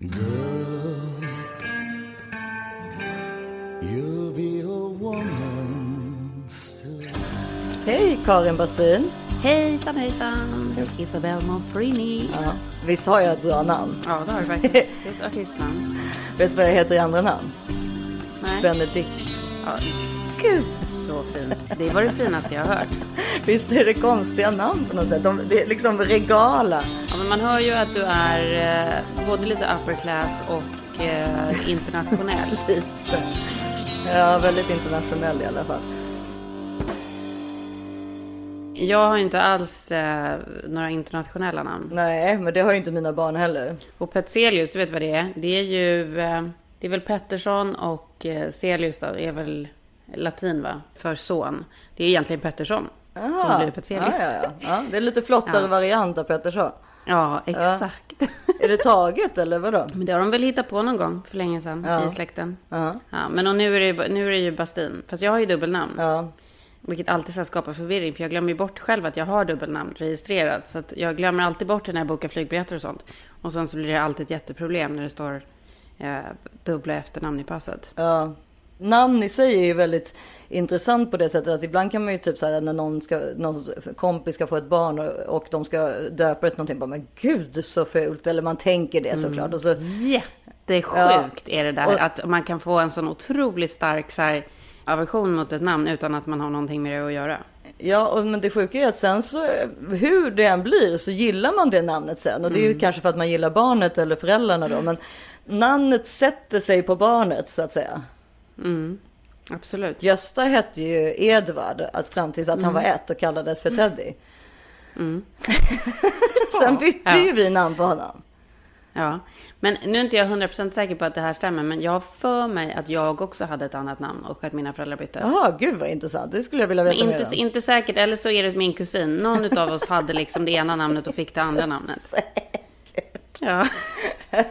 Girl, you'll be a woman soon. Hej Karin Bastin. Hejsan hejsan! Isabelle Monfrini. Ja, visst har jag ett bra namn? Ja, det har du faktiskt. Det är ett artistnamn. Vet du vad jag heter i andra namn? Nej. Benedikt. Ja, gud så fint. Det var det finaste jag har hört. Visst är det konstiga namn på något sätt? De, det är liksom regala. Ja, men man hör ju att du är eh, både lite upper class och eh, internationell. Lite. Ja, väldigt internationell i alla fall. Jag har inte alls eh, några internationella namn. Nej, men det har ju inte mina barn heller. Och Petzelius, du vet vad det är? Det är ju... Eh, det är väl Pettersson och eh, Celius då, är väl latin va? För son. Det är egentligen Pettersson som blir Petzelius. ja, ja, ja. det är lite flottare variant av Pettersson. Ja, exakt. Är det taget eller vadå? Men det har de väl hittat på någon gång för länge sedan i släkten. Ja. Men och nu, är det, nu är det ju Bastin. Fast jag har ju dubbelnamn. Ja, Vilket alltid så skapar förvirring. För jag glömmer ju bort själv att jag har dubbelnamn registrerat. Så jag glömmer alltid bort det när jag bokar flygbiljetter och sånt. Och sen så blir det alltid ett jätteproblem när det står eh, dubbla efternamn i passet. ja. Namn i sig är ju väldigt intressant på det sättet att ibland kan man ju typ så här när någon, ska, någon kompis ska få ett barn och, och de ska döpa det till någonting bara men gud så fult eller man tänker det såklart och så Jättesjukt är det där. Och- Att man kan få en sån otroligt stark så här, aversion mot ett namn utan att man har någonting med det att göra. Ja, och, men det sjuka är att sen så, hur det än blir så gillar man det namnet sen. Och det är Mm. ju kanske för att man gillar barnet eller föräldrarna då. Men namnet sätter sig på barnet så att säga. Absolut. Gösta hette ju Edvard alltså fram tills att han var Mm. ett och kallades för Teddy. sen bytte Ja. ju vi namn på honom. Ja, men nu är inte jag 100% säker på att det här stämmer, men jag har för mig att jag också hade ett annat namn och att mina föräldrar bytte. Jaha, gud vad intressant. Det skulle jag vilja Men veta mer inte, om. inte säkert, eller så är det min kusin. Någon av oss hade liksom det ena namnet och fick det andra namnet. Ja.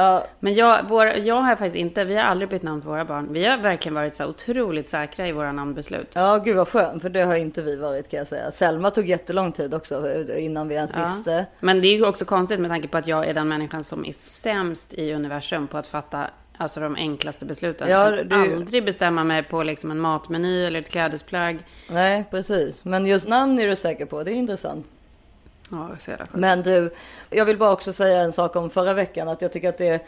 Ja, Men jag, vår, jag har faktiskt inte, vi har aldrig bytt namn på våra barn. Vi har verkligen varit så otroligt säkra i våra namnbeslut. ja, gud vad skönt. För det har inte vi varit kan jag säga. Selma tog jättelång tid också innan vi ens Ja. visste. Men det är ju också konstigt med tanke på att jag är den människan som är sämst i universum på att fatta alltså de enklaste besluten. Ja, du- aldrig bestämma mig på liksom en matmeny eller ett klädesplagg. Nej, precis. Men just namn är du säker på. Det är intressant. Ja, så jävla sjukt. Men du, jag vill bara också säga en sak om förra veckan. Att jag tycker att det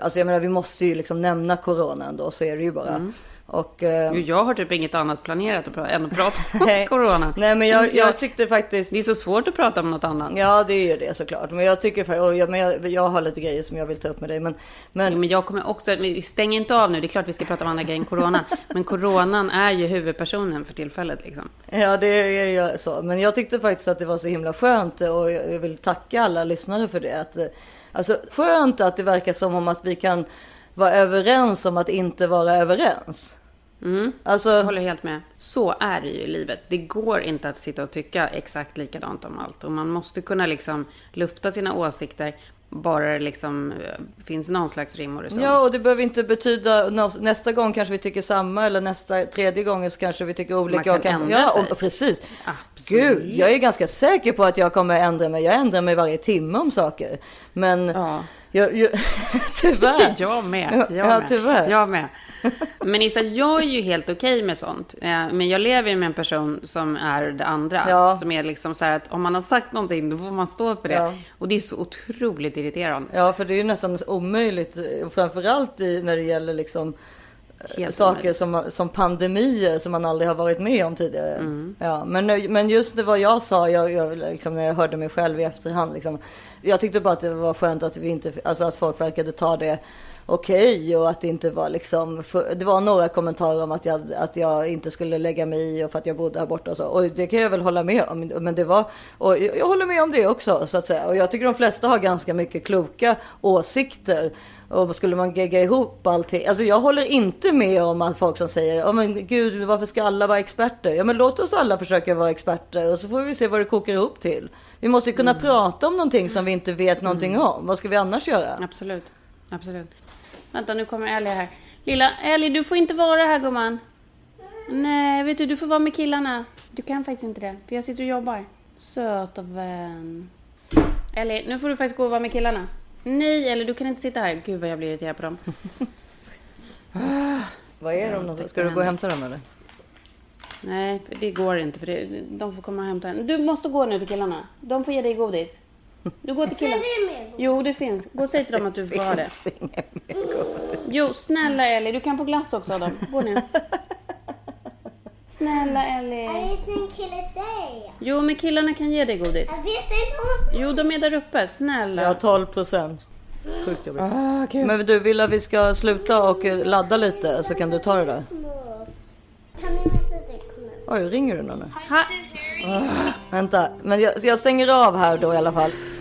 alltså jag menar vi måste ju liksom nämna corona ändå, så är det ju bara. Mm. Och, eh, Jag har typ inget annat planerat att pra- än att prata om corona. nej men jag, jag tyckte faktiskt, Det är så svårt att prata om något annat. ja det är ju det såklart. Men jag tycker, och jag, men jag, jag har lite grejer som jag vill ta upp med dig. Men, men Jo, Men jag kommer också, stäng inte av nu, det är klart vi ska prata om andra grejer än corona. Men coronan är ju huvudpersonen för tillfället liksom. Ja, det är ju så. Men jag tyckte faktiskt att det var så himla skönt och jag jag vill tacka alla lyssnare för det. Att, eh, alltså skönt att det verkar som om att vi kan vara överens om att inte vara överens. Mm. Alltså, Jag håller helt med. Så är det ju i livet. Det går inte att sitta och tycka exakt likadant om allt. Och man måste kunna liksom lufta sina åsikter bara det liksom eh, finns någon slags rim och reson. Ja, och det behöver inte betyda nästa gång kanske vi tycker samma eller nästa tredje gången så kanske vi tycker olika. Man kan och ändra ja, sig. och, precis. Absolut. Gud, jag är ganska säker på att jag kommer ändra mig. Jag ändrar mig varje timme om saker. Men Ja. Jag, jag, tyvärr. Jag med. Jag Ja, med. tyvärr. Jag med. Men Issa, jag är ju helt okej med sånt. Eh, Men jag lever ju med en person som är det andra. Ja. Som är liksom så här att om man har sagt någonting, då får man stå för det. Ja. Och det är så otroligt irriterande. Ja, för det är ju nästan omöjligt. Framförallt i, när det gäller liksom Helt saker som, som pandemier som man aldrig har varit med om tidigare. Mm. Ja, men, men just det vad jag sa, jag, jag, liksom, när jag hörde mig själv i efterhand. Liksom, jag tyckte bara att det var skönt att, vi inte, alltså att folk verkade ta det okej och att det inte var liksom, för, det var några kommentarer om att jag, att jag inte skulle lägga mig i och för att jag bodde här borta och så. Och det kan jag väl hålla med om. Men det var, och jag, jag håller med om det också så att säga. Och jag tycker de flesta har ganska mycket kloka åsikter. Och skulle man gegga ihop allting. Alltså jag håller inte med om att folk som säger, ja men gud varför ska alla vara experter? Ja men låt oss alla försöka vara experter och så får vi se vad det kokar ihop till. Vi måste ju kunna prata om någonting som vi inte vet någonting om. Vad ska vi annars göra? Absolut. Absolut. Vänta, nu kommer Ellie här. Lilla Ellie, du får inte vara här gumman. Nej, vet du, du får vara med killarna. Du kan faktiskt inte det, för jag sitter och jobbar. Söta vän. Ellie, nu får du faktiskt gå och vara med killarna. Nej, eller du kan inte sitta här. Gud vad jag blir irriterad på dem. Vad är de någonstans? Ska du gå och hämta dem eller? Nej, det går inte. För det, de får komma och hämta en. Du måste gå nu till killarna. De får ge dig godis. Du går till killarna. Jo, det finns. Gå och säg till dem att du får ha det. Jo, snälla Ellie. Du kan få glass också av dem. Gå nu. Snälla Ellie. Jag vet en kille säger. Jo, men killarna kan ge dig godis. Jag vet en Jo, de är där uppe. Snälla. Jag har 12 procent. Sjukt jobbigt. Ah, gud. Men du vill att vi ska sluta och ladda lite så kan du ta det där. Kan ni? Oj, ringer du någon nu? Ha. Vänta, men jag, jag stänger av här då i alla fall.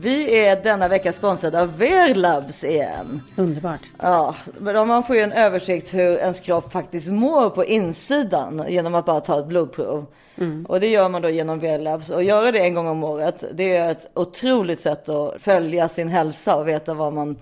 Vi är denna vecka sponsrade av Verlabs igen. Underbart. Ja, man får ju en översikt hur ens kropp faktiskt mår på insidan genom att bara ta ett blodprov. Och det gör man då genom Verlabs. Och göra det en gång om året, det är ett otroligt sätt att följa sin hälsa och veta vad man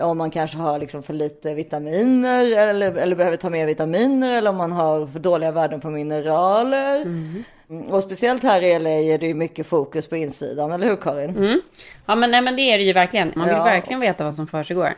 om man kanske har liksom för lite vitaminer eller, eller behöver ta mer vitaminer eller om man har för dåliga värden på mineraler. Mm, Och speciellt här i LA är det ju mycket fokus på insidan, eller hur Karin? Mm. Ja, men, nej, men det är det ju verkligen. Man vill Ja. verkligen veta vad som försiggår.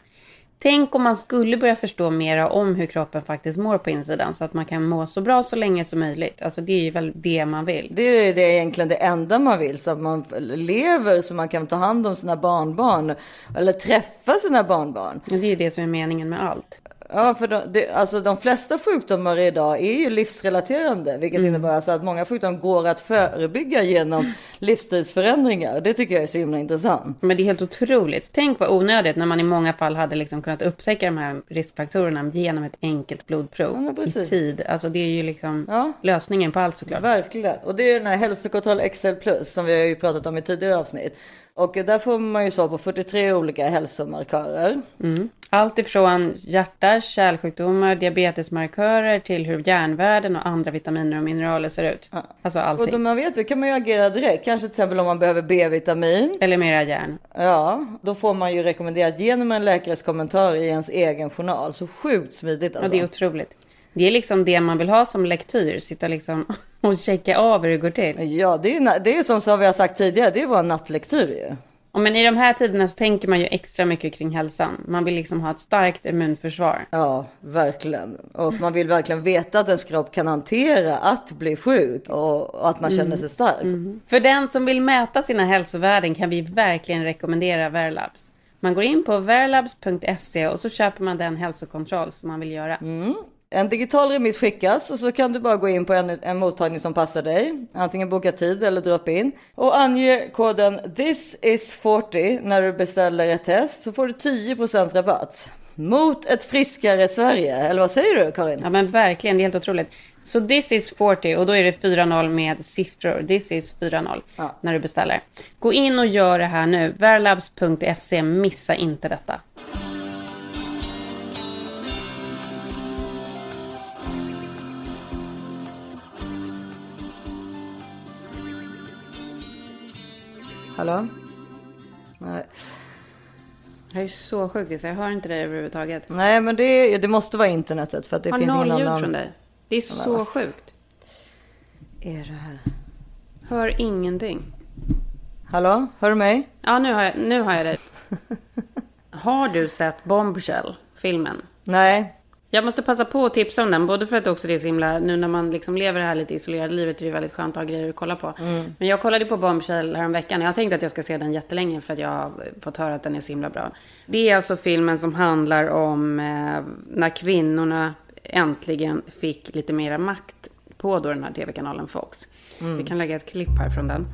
Tänk om man skulle börja förstå mera om hur kroppen faktiskt mår på insidan så att man kan må så bra så länge som möjligt. Alltså det är ju väl det man vill. Det är det egentligen det enda man vill, så att man lever så man kan ta hand om sina barnbarn eller träffa sina barnbarn. Och det är ju det som är meningen med allt. Ja, för de, det, alltså de flesta sjukdomar idag är ju livsrelaterande, vilket innebär alltså att många sjukdomar går att förebygga genom livsstilsförändringar. Det tycker jag är så himla intressant. Men det är helt otroligt. Tänk vad onödigt när man i många fall hade liksom kunnat upptäcka de här riskfaktorerna genom ett enkelt blodprov Ja, i tid. Alltså det är ju liksom Ja. lösningen på allt såklart. Verkligen. Och det är den här hälsokontroll XL Plus som vi har ju pratat om i tidigare avsnitt. Och där får man ju svar på 43 olika hälsomarkörer. Mm. Allt ifrån hjärta, kärlsjukdomar, diabetesmarkörer till hur järnvärden och andra vitaminer och mineraler ser ut. Alltså Och allting. då man vet det kan man ju agera direkt. Kanske till exempel om man behöver B-vitamin. Eller mera järn. Ja, då får man ju rekommenderat genom en läkares kommentar i ens egen journal. Så sjukt smidigt Ja, alltså. det är otroligt. Det är liksom det man vill ha som lektyr. Sitta liksom och checka av hur det går till. Ja, det är, det är som, som vi har sagt tidigare, det är vår nattlektyr ju. Och men i de här tiderna så tänker man ju extra mycket kring hälsan. Man vill liksom ha ett starkt immunförsvar. Ja, verkligen. Och man vill verkligen veta att ens kropp kan hantera att bli sjuk och, att man känner sig stark. För den som vill mäta sina hälsovärden kan vi verkligen rekommendera Verlabs. Man går in på verlabs.se och så köper man den hälsokontroll som man vill göra. En digital remiss skickas och så kan du bara gå in på en, en mottagning som passar dig. Antingen boka tid eller drop in. Och ange koden this is 40 när du beställer ett test så får du 10% rabatt. Mot ett friskare Sverige. Eller vad säger du Karin? Ja men verkligen, det är helt otroligt. Så this is 40 och då är det 4-0 med siffror. This is 4-0 Ja. när du beställer. Gå in och gör det här nu. Verlabs.se, missa inte detta. Hallå? Nej. Jag är så sjuk Lisa, jag hör inte dig överhuvudtaget. Nej men det, är- det måste vara internetet för att det har finns ingen noll ljud annan. från dig. Det är så sjukt. Är det här? Hör ingenting. Hallå? Hör du mig? Ja, nu har jag, nu har jag dig. Har du sett Bombshell, filmen? Nej. Jag måste passa på att tipsa om den, både för att också det är så himla, nu när man liksom lever det här lite isolerade livet är det väldigt skönt att ha grejer att kolla på. Men jag kollade på Bombshell häromveckan. Jag har tänkt att jag ska se den jättelänge för att jag har fått höra att den är så himla bra. Det är alltså filmen som handlar om eh, när kvinnorna äntligen fick lite mera makt på då den här tv-kanalen Fox. Vi kan lägga ett klipp här från den.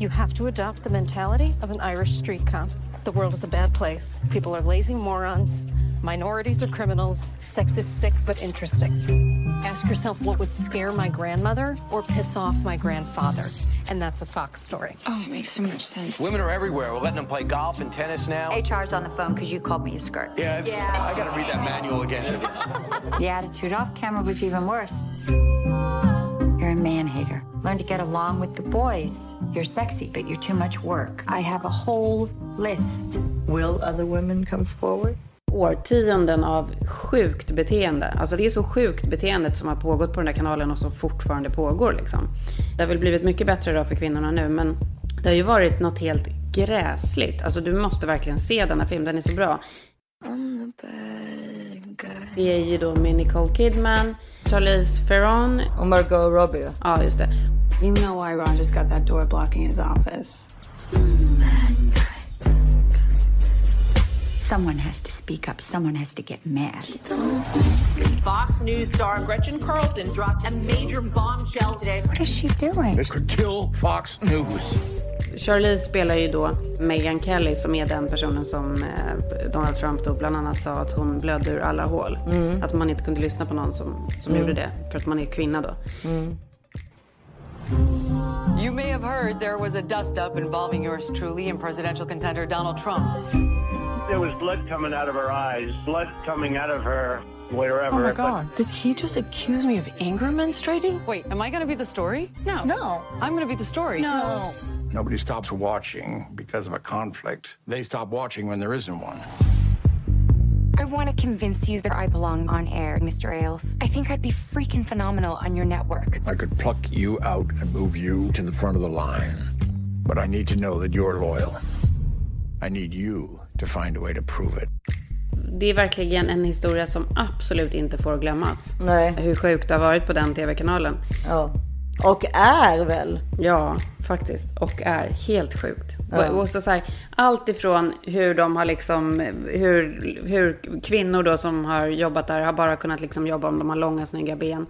You have to adopt the mentality of an Irish street cop. The world is a bad place. People are lazy morons. Minorities are criminals. Sex is sick but interesting. Ask yourself what would scare my grandmother or piss off my grandfather. And that's a Fox story. Oh, it makes so much sense. Women are everywhere. We're letting them play golf and tennis now. HR's on the phone because you called me a skirt. Yeah, it's, I got to read that manual again. The attitude off camera was even worse. You're a man hater. Learn to get along with the boys. You're sexy, but you're too much work. I have a whole list. Will other women come forward? Årtionden av sjukt beteende. Alltså det är så sjukt beteendet som har pågått på den där kanalen och som fortfarande pågår liksom. Det har väl blivit mycket bättre då för kvinnorna nu, men det har ju varit något helt gräsligt. Alltså du måste verkligen se denna film, den är så bra. Det är ju då med Nicole Kidman, Charlize Theron. Och Margot Robbie. Ja, just det. You know why Roger's got that door blocking his office. Someone has to speak up. Someone has to get mad. Fox News star Gretchen Carlson dropped a major bombshell today. What is she doing? This could kill Fox News. Charlize spelar ju då Meghan Kelly som är den personen som eh, Donald Trump då bland annat sa att hon blödde ur alla hål. Mm. Att man inte kunde lyssna på någon som, som Mm. gjorde det för att man är kvinna då. Mm. You may have heard there was a dust up involving yours truly and presidential contender Donald Trump. There was blood coming out of her eyes, blood coming out of her wherever. Oh my but- God. Did he just accuse me of anger menstruating? Wait, am I going to be the story? No. No. I'm going to be the story. No. Nobody stops watching because of a conflict. They stop watching when there isn't one. I want to convince you that I belong on air, Mr. Ailes. I think I'd be freaking phenomenal on your network. I could pluck you out and move you to the front of the line. But I need to know that you're loyal. I need you to find a way to prove it. Det är verkligen en historia som absolut inte får glömmas. Nej. Hur sjukt det har varit på den tv-kanalen. Ja. Och är väl? Ja, faktiskt. Och är helt sjukt. Ja. Och så, så här, allt ifrån hur de har liksom, hur, hur kvinnor då som har jobbat där har bara kunnat liksom jobba om de har långa snygga ben.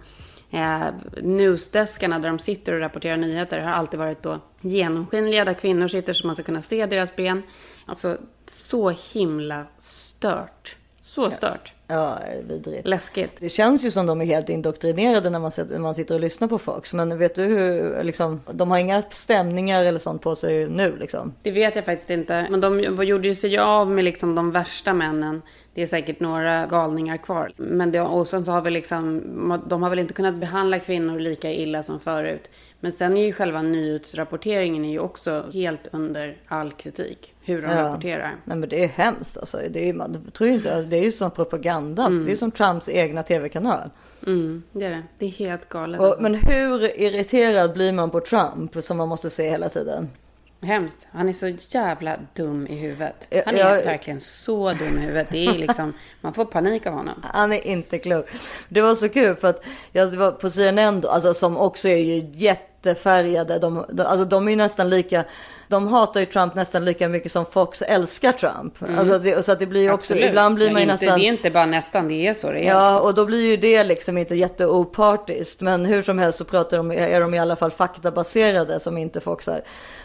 Eh, newsdeskarna där de sitter och rapporterar nyheter har alltid varit då genomskinliga där kvinnor sitter så man ska kunna se deras ben. Alltså så himla stört. Så stört. Ja, vidrigt. Läskigt. Det känns ju som de är helt indoktrinerade när man, sitter- när man sitter och lyssnar på Fox. Men vet du hur, liksom, de har inga stämningar eller sånt på sig nu liksom. Det vet jag faktiskt inte. Men de gjorde ju sig av med liksom de värsta männen. Det är säkert några galningar kvar. Men det, och sen så har vi liksom, de har väl inte kunnat behandla kvinnor lika illa som förut. Men sen är ju själva nyhetsrapporteringen är ju också helt under all kritik. Hur de rapporterar. Nej men det är hemskt alltså. Det är, man tror inte, det är ju som propaganda. Det är som Trumps egna tv-kanal. Mm, det är det. Det är helt galet. Och, men hur irriterad blir man på Trump som man måste se hela tiden? Hemskt. Han är så jävla dum i huvudet. Ja, Han är jag- verkligen så dum i huvudet. Det är liksom, man får panik av honom. Han är inte klok. Det var så kul för att jag var på CNN då, alltså som också är ju jättefärgade. De, de, alltså de är ju nästan lika, de hatar ju Trump nästan lika mycket som Fox älskar Trump. Mm. Alltså det, så att det blir ju också, Absolut. ibland blir Men man ju inte, nästan... Det är inte bara nästan, det är så det är. Ja, och då blir ju det liksom inte jätteopartiskt. Men hur som helst så pratar de, är de i alla fall faktabaserade som inte Fox är.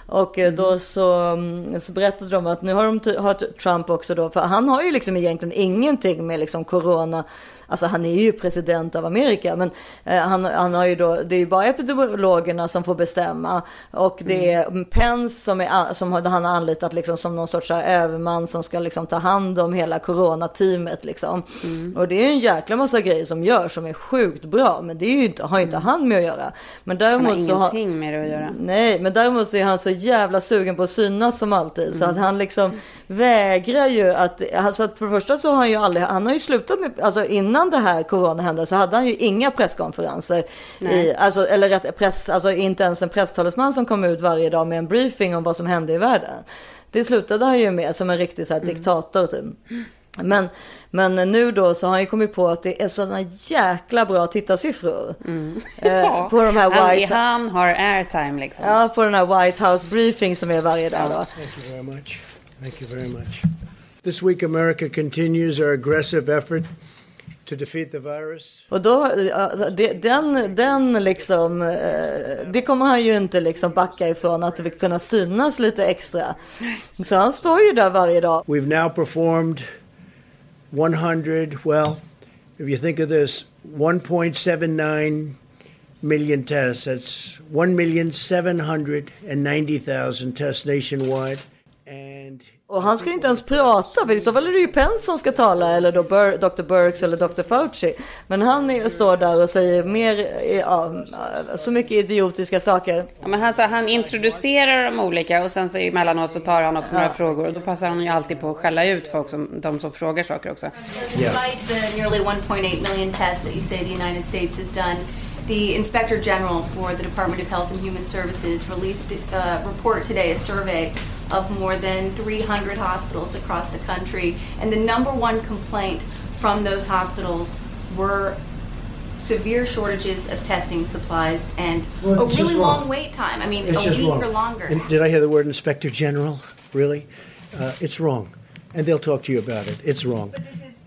Och eh, då så, mm, så berättade de att nu har, de, har Trump också då, för han har ju liksom egentligen ingenting med liksom corona. Alltså han är ju president av Amerika, men eh, han, han har ju då, det är ju bara epidemiologerna som får bestämma. Och det är Pence som, är, som han har anlitat liksom som någon sorts så överman som ska liksom ta hand om hela coronateamet liksom. Och det är en jäkla massa grejer som görs som är sjukt bra, men det inte, har inte han med att göra. Men Han har däremot så har, ingenting med det att göra. Nej, men däremot så är han så jävla sugen på att synas som alltid. Så Mm. att han liksom vägrar ju att, alltså att för det första så har han ju aldrig, han har ju slutat med, alltså innan det här corona hände så hade han ju inga presskonferenser. Nej. I, alltså, eller rätt, press, alltså inte ens en presstalesman som kom ut varje dag med en briefing om vad som hände i världen. Det slutade han ju med som en riktig så Mm. här diktator typ. Men, men nu då så har han ju kommit på att det är sådana jäkla bra tittarsiffror. Eh, på de här Mm. han, White han har airtime liksom. Ja, på den här White House briefing som är varje dag då. Thank you very much. Thank you very much. This week, America continues our aggressive effort to defeat the virus. Och då, den, den liksom, eh, det kommer han ju inte liksom backa ifrån att vi kunna synas lite extra. Så han står ju där varje dag. We've now performed 100, well, if you think of this, 1.79 million tests. That's 1,790,000 tests nationwide. Och han ska inte ens prata, för i så fall är det ju Pence som ska tala, eller då Bur Dr. Burks eller Dr. Fauci. Men han är, står där och säger mer, ja, så mycket idiotiska saker. Ja, men han, så, han introducerar de olika och sen så emellanåt så tar han också några frågor. Och då passar han ju alltid på att skälla ut folk som, de som frågar saker också. Despite the nearly 1.8 million tests that you say the United States has done, the Inspector General for the Department of Health and Human Services released a report today, a survey of more than 300 hospitals across the country. And the number one complaint from those hospitals were severe shortages of testing supplies and Well, a really just long wrong. wait time. I mean, It's a week wrong. or longer. And did I hear the word Inspector General? Really? Uh, it's wrong. And they'll talk to you about it. It's wrong.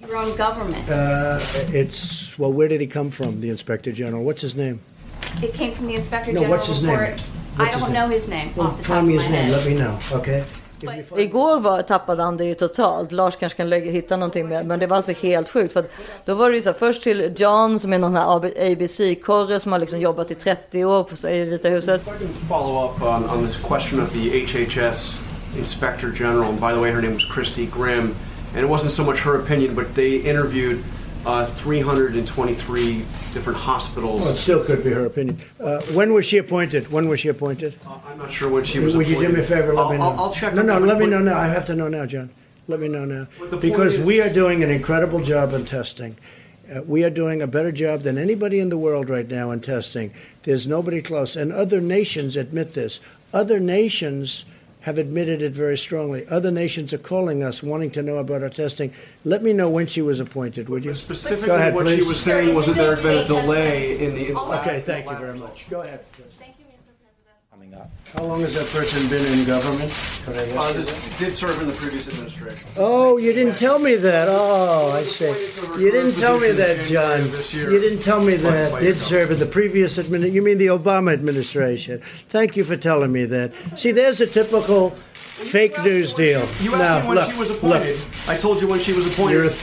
Your own government. Uh, it's, well, where did he come from, the Inspector General? What's his name? it came from the Inspector No, General what's his name? report. I What's his don't name? know his name Well, off the top tell me his name. head. Let me know, okay? Igår var, tappade han det ju totalt. Lars kanske kan lägga, hitta någonting med. Men det var alltså helt sjukt. För att då var det ju så här, först till John som är någon här ABC-korre som har liksom jobbat i 30 år på, i Vita huset. follow up on, on this question of the HHS Inspector General. And by the way, her name was Christy Grimm. And it wasn't so much her opinion, but they interviewed uh, 323 different hospitals. Well, it still could be her opinion. Uh, when was she appointed? When was she appointed? I'm not sure when she was appointed. Would you do me a favor? Let I'll, me know. I'll, I'll check. No, no, let me know now. I have to know now, John. Let me know now. Because is- we are doing an incredible job in testing. Uh, we are doing a better job than anybody in the world right now in testing. There's nobody close. And other nations admit this. Other nations have admitted it very strongly. Other nations are calling us, wanting to know about our testing. Let me know when she was appointed, would you? Specifically, ahead, what please. she was saying was that there had been a delay. In the Okay, thank you very much. Go ahead. How long has that person been in government? Could I ask Uh, you? this did serve in the previous administration. Oh, you didn't tell me that. Oh, I see. You didn't tell me that, John. You didn't tell me that. Did serve in the previous administration. You mean the Obama administration? Thank you for telling me that. See, there's a typical fake news deal. You asked now, me when look, she was look. I told you when she was appointed. You're a by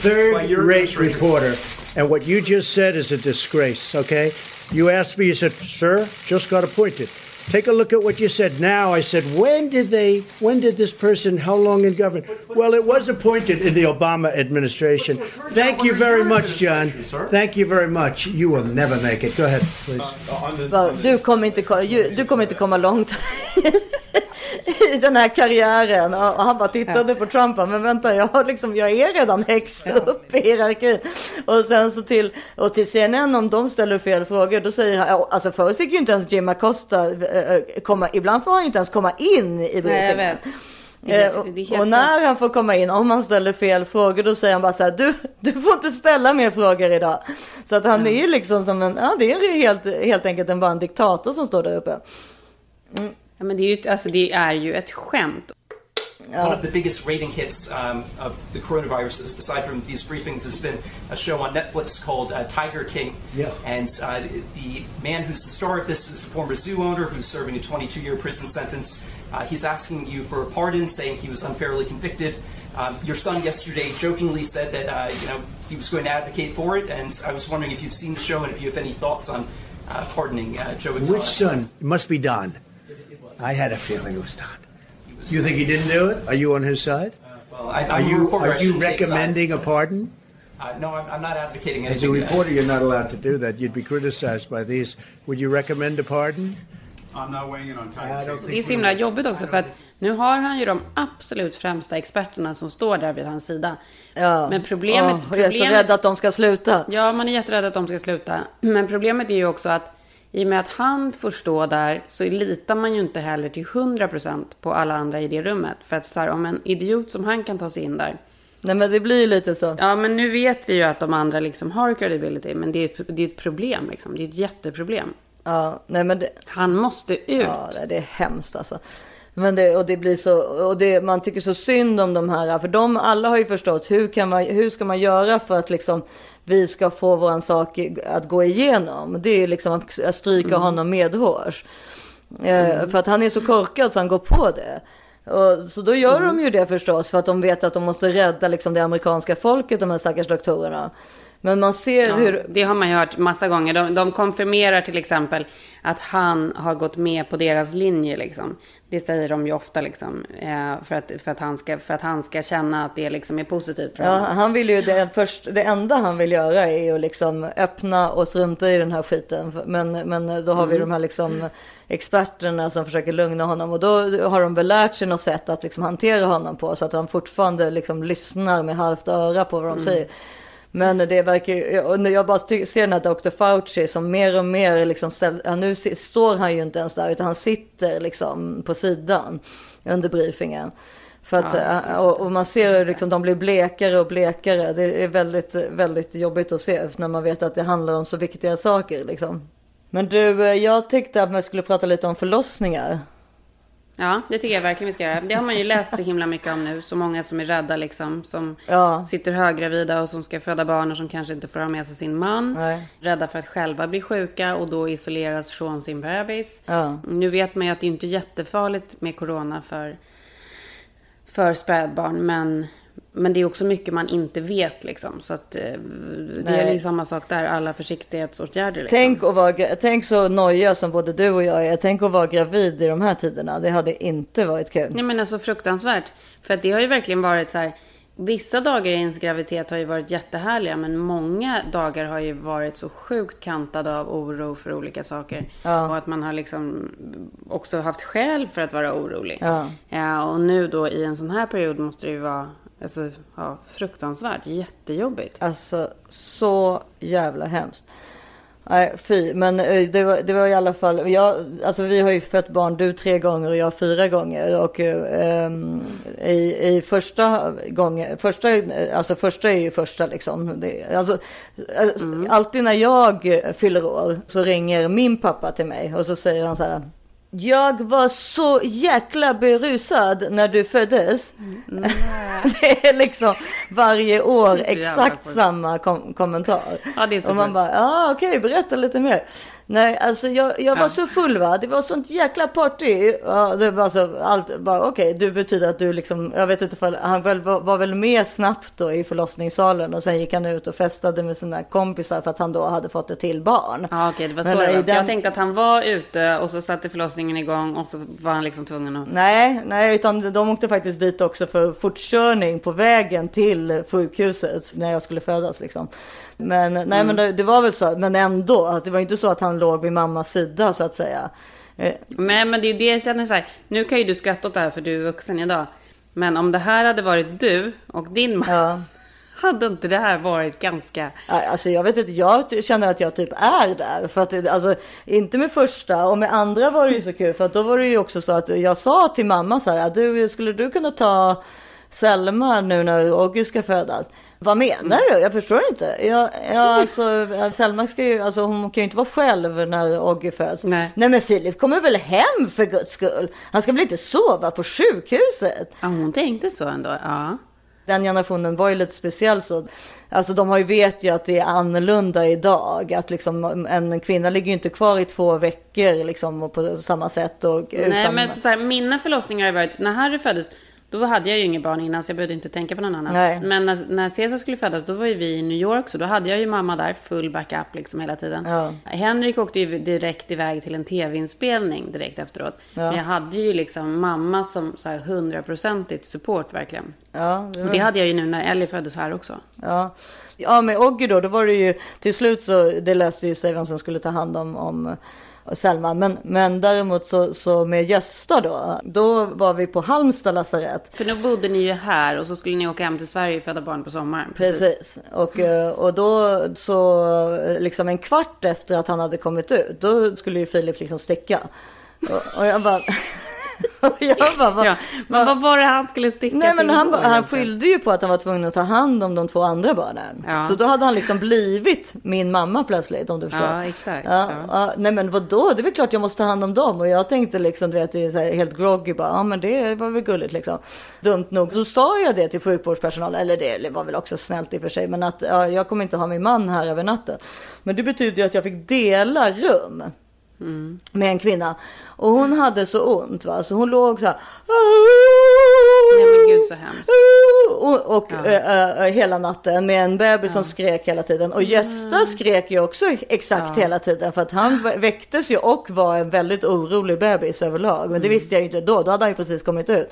your third-rate administration. reporter, and what you just said is a disgrace. Okay? You asked me. You said, "Sir, just got appointed." Take a look at what you said now. I said, when did they, when did this person, how long in government? Well, it was appointed in the Obama administration. Thank you very much, John. Thank you very much. You will never make it. Go ahead, please. Va, Du kommer inte, ko- ju- du kommer inte komma långt i den här karriären. Och han bara tittade på Trump. Men vänta, jag, liksom, jag är redan högst upp i hierarkin. Och sen så till, och till CNN om de ställer fel frågor. Då säger han, alltså förut fick ju inte ens Jim Acosta eh, komma, ibland får han ju inte ens komma in i briefingen. Eh, helt och när han får komma in, om han ställer fel frågor, då säger han bara så här, du, du får inte ställa mer frågor idag. Så att han är ju liksom som en, ja det är helt, helt enkelt en, bara en diktator som står där uppe. Ja, men det är ju, alltså, det är ju ett skämt. One of the biggest rating hits um, of the coronavirus, aside from these briefings, has been a show on Netflix called uh, Tiger King. Yeah. And uh, the man who's the star of this is a former zoo owner who's serving a 22 year prison sentence. Uh, he's asking you for a pardon, saying he was unfairly convicted. Um, your son yesterday jokingly said that uh, you know he was going to advocate for it, and I was wondering if you've seen the show and if you have any thoughts on uh, pardoning uh, Joe Exotic. Which son? It must be Don. I had a feeling it was Don. You think he didn't do it? Are you on his side? Well, I, Are you reporter, are you take sides. recommending a pardon? Uh, no, I'm, I'm not advocating As a anything. reporter, you're not allowed to do that. You'd be criticized by these. Would you recommend a pardon? I'm not weighing in on time. Det är så himla jobbigt också för att nu har han ju de absolut främsta experterna som står där vid hans sida. Ja. Men problemet... Åh, jag är så rädd att de ska sluta. Ja, man är jätterädd att de ska sluta. Men problemet är ju också att i och med att han får stå där så litar man ju inte heller till 100% på alla andra i det rummet. För att så här, om en idiot som han kan ta sig in där. Nej men det blir lite så. Ja, men nu vet vi ju att de andra liksom har credibility. Men det är ett, det är ett problem liksom. Det är ett jätteproblem. Ja, nej men det... Han måste ut. Ja, det- det är hemskt alltså. Men det, och det blir så, och det, man tycker så synd om de här, för de alla har ju förstått hur, kan man, hur ska man göra för att liksom vi ska få våran sak att gå igenom. Det är liksom att stryka Mm. honom medhårs. Eh, för att han är så korkad så han går på det. Och, så då gör Mm. de ju det förstås för att de vet att de måste rädda liksom, det amerikanska folket, de här stackars doktorerna. Men man ser Ja, hur... Det har man ju hört massa gånger. De, de konfirmerar till exempel att han har gått med på deras linje. Liksom. Det säger de ju ofta liksom, eh, för, att, för, att han ska, för att han ska känna att det liksom är positivt för Ja, honom. han vill ju det, först, det enda han vill göra är att liksom öppna och strunta i den här skiten. Men, men då har vi Mm. de här liksom experterna som försöker lugna honom och då har de väl lärt sig något sätt att liksom hantera honom på så att han fortfarande liksom lyssnar med halvt öra på vad de Mm. säger. Men det verkar ju, och när jag bara ser den här Dr. Fauci som mer och mer liksom ställ, ja, nu står han ju inte ens där utan han sitter liksom på sidan under briefingen. För att, Ja, eh, och, och man ser hur liksom de blir blekare och blekare. Det är väldigt, väldigt jobbigt att se när man vet att det handlar om så viktiga saker liksom. Men du, eh, jag tyckte att man skulle prata lite om förlossningar. Ja, det tycker jag verkligen vi ska göra. Det har man ju läst så himla mycket om nu. Så många som är rädda liksom. Som Ja. sitter höggravida och som ska föda barn och som kanske inte får ha med sig sin man. Nej. Rädda för att själva bli sjuka och då isoleras från sin bebis. Ja. Nu vet man ju att det inte är jättefarligt med corona för, för spädbarn. Men, men det är också mycket man inte vet liksom. Så att eh, det Nej. är ju samma sak där. Alla försiktighetsåtgärder liksom. Tänk, att vara, tänk så noja som både du och jag är. Tänk att vara gravid i de här tiderna. Det hade inte varit kul. Nej men alltså fruktansvärt. För att det har ju verkligen varit så här. Vissa dagar i ens graviditet har ju varit jättehärliga. Men många dagar har ju varit så sjukt kantade av oro för olika saker. Ja. Och att man har liksom också haft skäl för att vara orolig. Ja. Ja, och nu då i en sån här period måste det ju vara alltså, ja, fruktansvärt. Jättejobbigt. Alltså så jävla hemskt. Nej, fy. Men eh, det var, det var i alla fall, jag, alltså vi har ju fött barn, du tre gånger och jag fyra gånger. Och ehm, i, i första gången, första, alltså första är ju första liksom. Det, alltså, eh, Alltid när jag fyller år så ringer min pappa till mig och så säger han så här. Jag var så jäkla berusad när du föddes. det är liksom varje år exakt samma kom kommentar. Ja, och man bara, ja okej, berätta lite mer. Nej, alltså jag, jag var Ja. så full va, det var sånt jäkla party. Ja, det var så, allt, bara okej, du betyder att du liksom, jag vet inte ifall, han väl, var, var väl med snabbt då i förlossningssalen och sen gick han ut och festade med sina kompisar för att han då hade fått ett till barn. Ja, okej, det var så Men det var. För den- Jag tänkte att han var ute och så satte förlossningen igång och så var han liksom tvungen att... Nej, nej, utan de åkte faktiskt dit också för fortkörning på vägen till sjukhuset när jag skulle födas liksom. Men nej, Mm. men det, det var väl så, men ändå, att det var inte så att han låg vid mammas sida så att säga. Eh, Nej, men det är ju det jag känner så här. Nu kan ju du skratta åt det här för du är vuxen idag. Men om det här hade varit du och din man. Hade inte det här varit ganska... Alltså jag vet inte, jag känner att jag typ är där. För att, alltså, inte med första och med andra var det ju så kul. För att då var det ju också så att jag sa till mamma så här, du, skulle du kunna ta Selma nu när Oggy ska födas? Vad menar du? Jag förstår inte. Jag, jag, alltså, Selma ska ju, alltså, hon kan ju inte vara själv när Oggy föds. Nej. men Filip kommer väl hem för guds skull. Han ska väl inte sova på sjukhuset? Ja, hon tänkte så ändå. Ja. Den generationen var ju lite speciell så. Alltså de har ju vet ju att det är annorlunda idag. Att liksom en kvinna ligger ju inte kvar i två veckor liksom och på samma sätt. Och, Nej, utan, men så, så här, mina förlossningar har varit... När Harry föddes, då hade jag ju inget barn innan så jag behövde inte tänka på någon annan. Nej. Men när, när Caesar skulle födas, då var ju vi i New York så då hade jag ju mamma där, full backup liksom hela tiden. Ja. Henrik åkte ju direkt iväg till en tv-inspelning direkt efteråt. Ja. Men jag hade ju liksom mamma som så här hundraprocentigt support verkligen. Ja, Och det hade jag ju nu när Ellie föddes här också. Ja. ja, med Oggy då, då var det ju till slut så det löste ju sig vem som skulle ta hand om, om Selma. Men, men däremot så, så med Gösta då, då var vi på Halmstad lasarett. För nu bodde ni ju här och så skulle ni åka hem till Sverige och föda barn på sommaren. Precis. Och, eh, och då så liksom en kvart efter att han hade kommit ut, då skulle ju Filip liksom sticka. Och, och jag bara... bara, vad- Ja, men vad var det han skulle sticka Nej men till han, han skyllde ju på att han var tvungen att ta hand om de två andra barnen. Ja. Så då hade han liksom blivit min mamma plötsligt om du förstår. Ja, exakt. Ja, Ja. nej men vadå, det är väl klart jag måste ta hand om dem. Och jag tänkte liksom, du vet, det är helt groggy bara, ja men det var väl gulligt liksom. Dumt nog så sa jag det till sjukvårdspersonalen, eller det var väl också snällt i och för sig, men att ja, jag kommer inte ha min man här över natten. Men det betyder ju att jag fick dela rum Mm. med en kvinna. Och hon hade så ont va, så hon låg så här. Nej men gud så hemskt. Och och, och äh, äh, hela natten med en bebis som skrek hela tiden. Och Gösta skrek ju också exakt Ja. hela tiden för att han vä- väcktes ju och var en väldigt orolig bebis överlag. Men det visste jag ju inte då, då hade han ju precis kommit ut.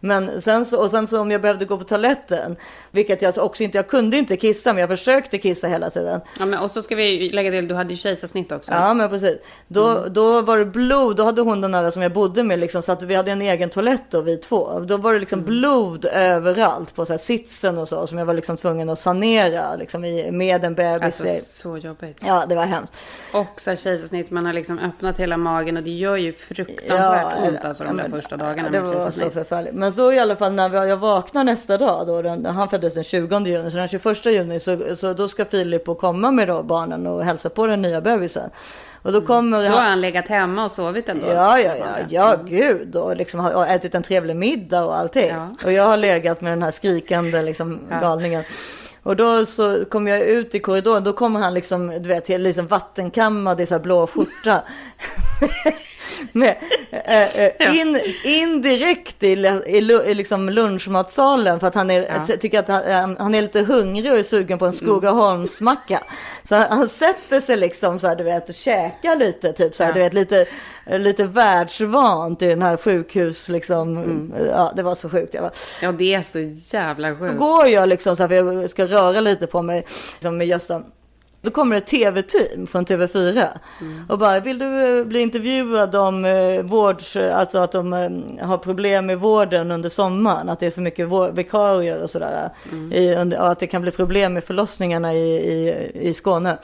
Men sen så, och sen så om jag behövde gå på toaletten, vilket jag också inte, jag kunde inte kissa, men jag försökte kissa hela tiden. Ja, men, och så ska vi lägga till, du hade ju kejsarsnitt också. Ja, men precis. Då, då var det blod. Då hade hon den där som jag bodde med, liksom, så att vi hade en egen toalett då, vi två. Då var det liksom blod överallt på så här, sitsen och så, som jag var liksom tvungen att sanera liksom, i, med en bebis. Alltså så jobbigt. Ja, det var hemskt. Och så här kejsarsnitt, man har liksom öppnat hela magen och det gör ju fruktansvärt ont alltså de där första dagarna det med var så förfärligt. Men så i alla fall när vi- jag vaknar nästa dag, då, den, han föddes den 20 juni, så den 21 juni så, så då ska Filip och komma med då barnen och hälsa på den nya bebisen. Och då kommer Då har han legat hemma och sovit ändå. Ja, ja, ja, ja, gud. Och liksom har ätit en trevlig middag och allting. Och jag har legat med den här skrikande liksom, Ja. galningen. Och då så kommer jag ut i korridoren, då kommer han liksom, du vet, helt liksom vattenkammad i så här blå skjorta. med, eh, eh, in, in direkt i, i, i liksom lunchmatsalen för att han är, Ja. tycker att han, han är lite hungrig och är sugen på en Skogaholmsmacka. Så han, han sätter sig liksom så här, du vet, och käkar lite, typ så här, Ja. du vet, lite, lite världsvant i den här sjukhus, liksom. Mm. Ja, det var så sjukt. Jag bara, Ja, det är så jävla då sjukt. går jag liksom så här, för jag ska röra lite på mig liksom med Gösta. Då kommer ett tv-team från TV4 och bara, vill du eh, bli intervjuad om eh, vårds, alltså att de eh, har problem med vården under sommaren, att det är för mycket vikarier och sådär. I, under- och att det kan bli problem med förlossningarna i, i, i Skåne.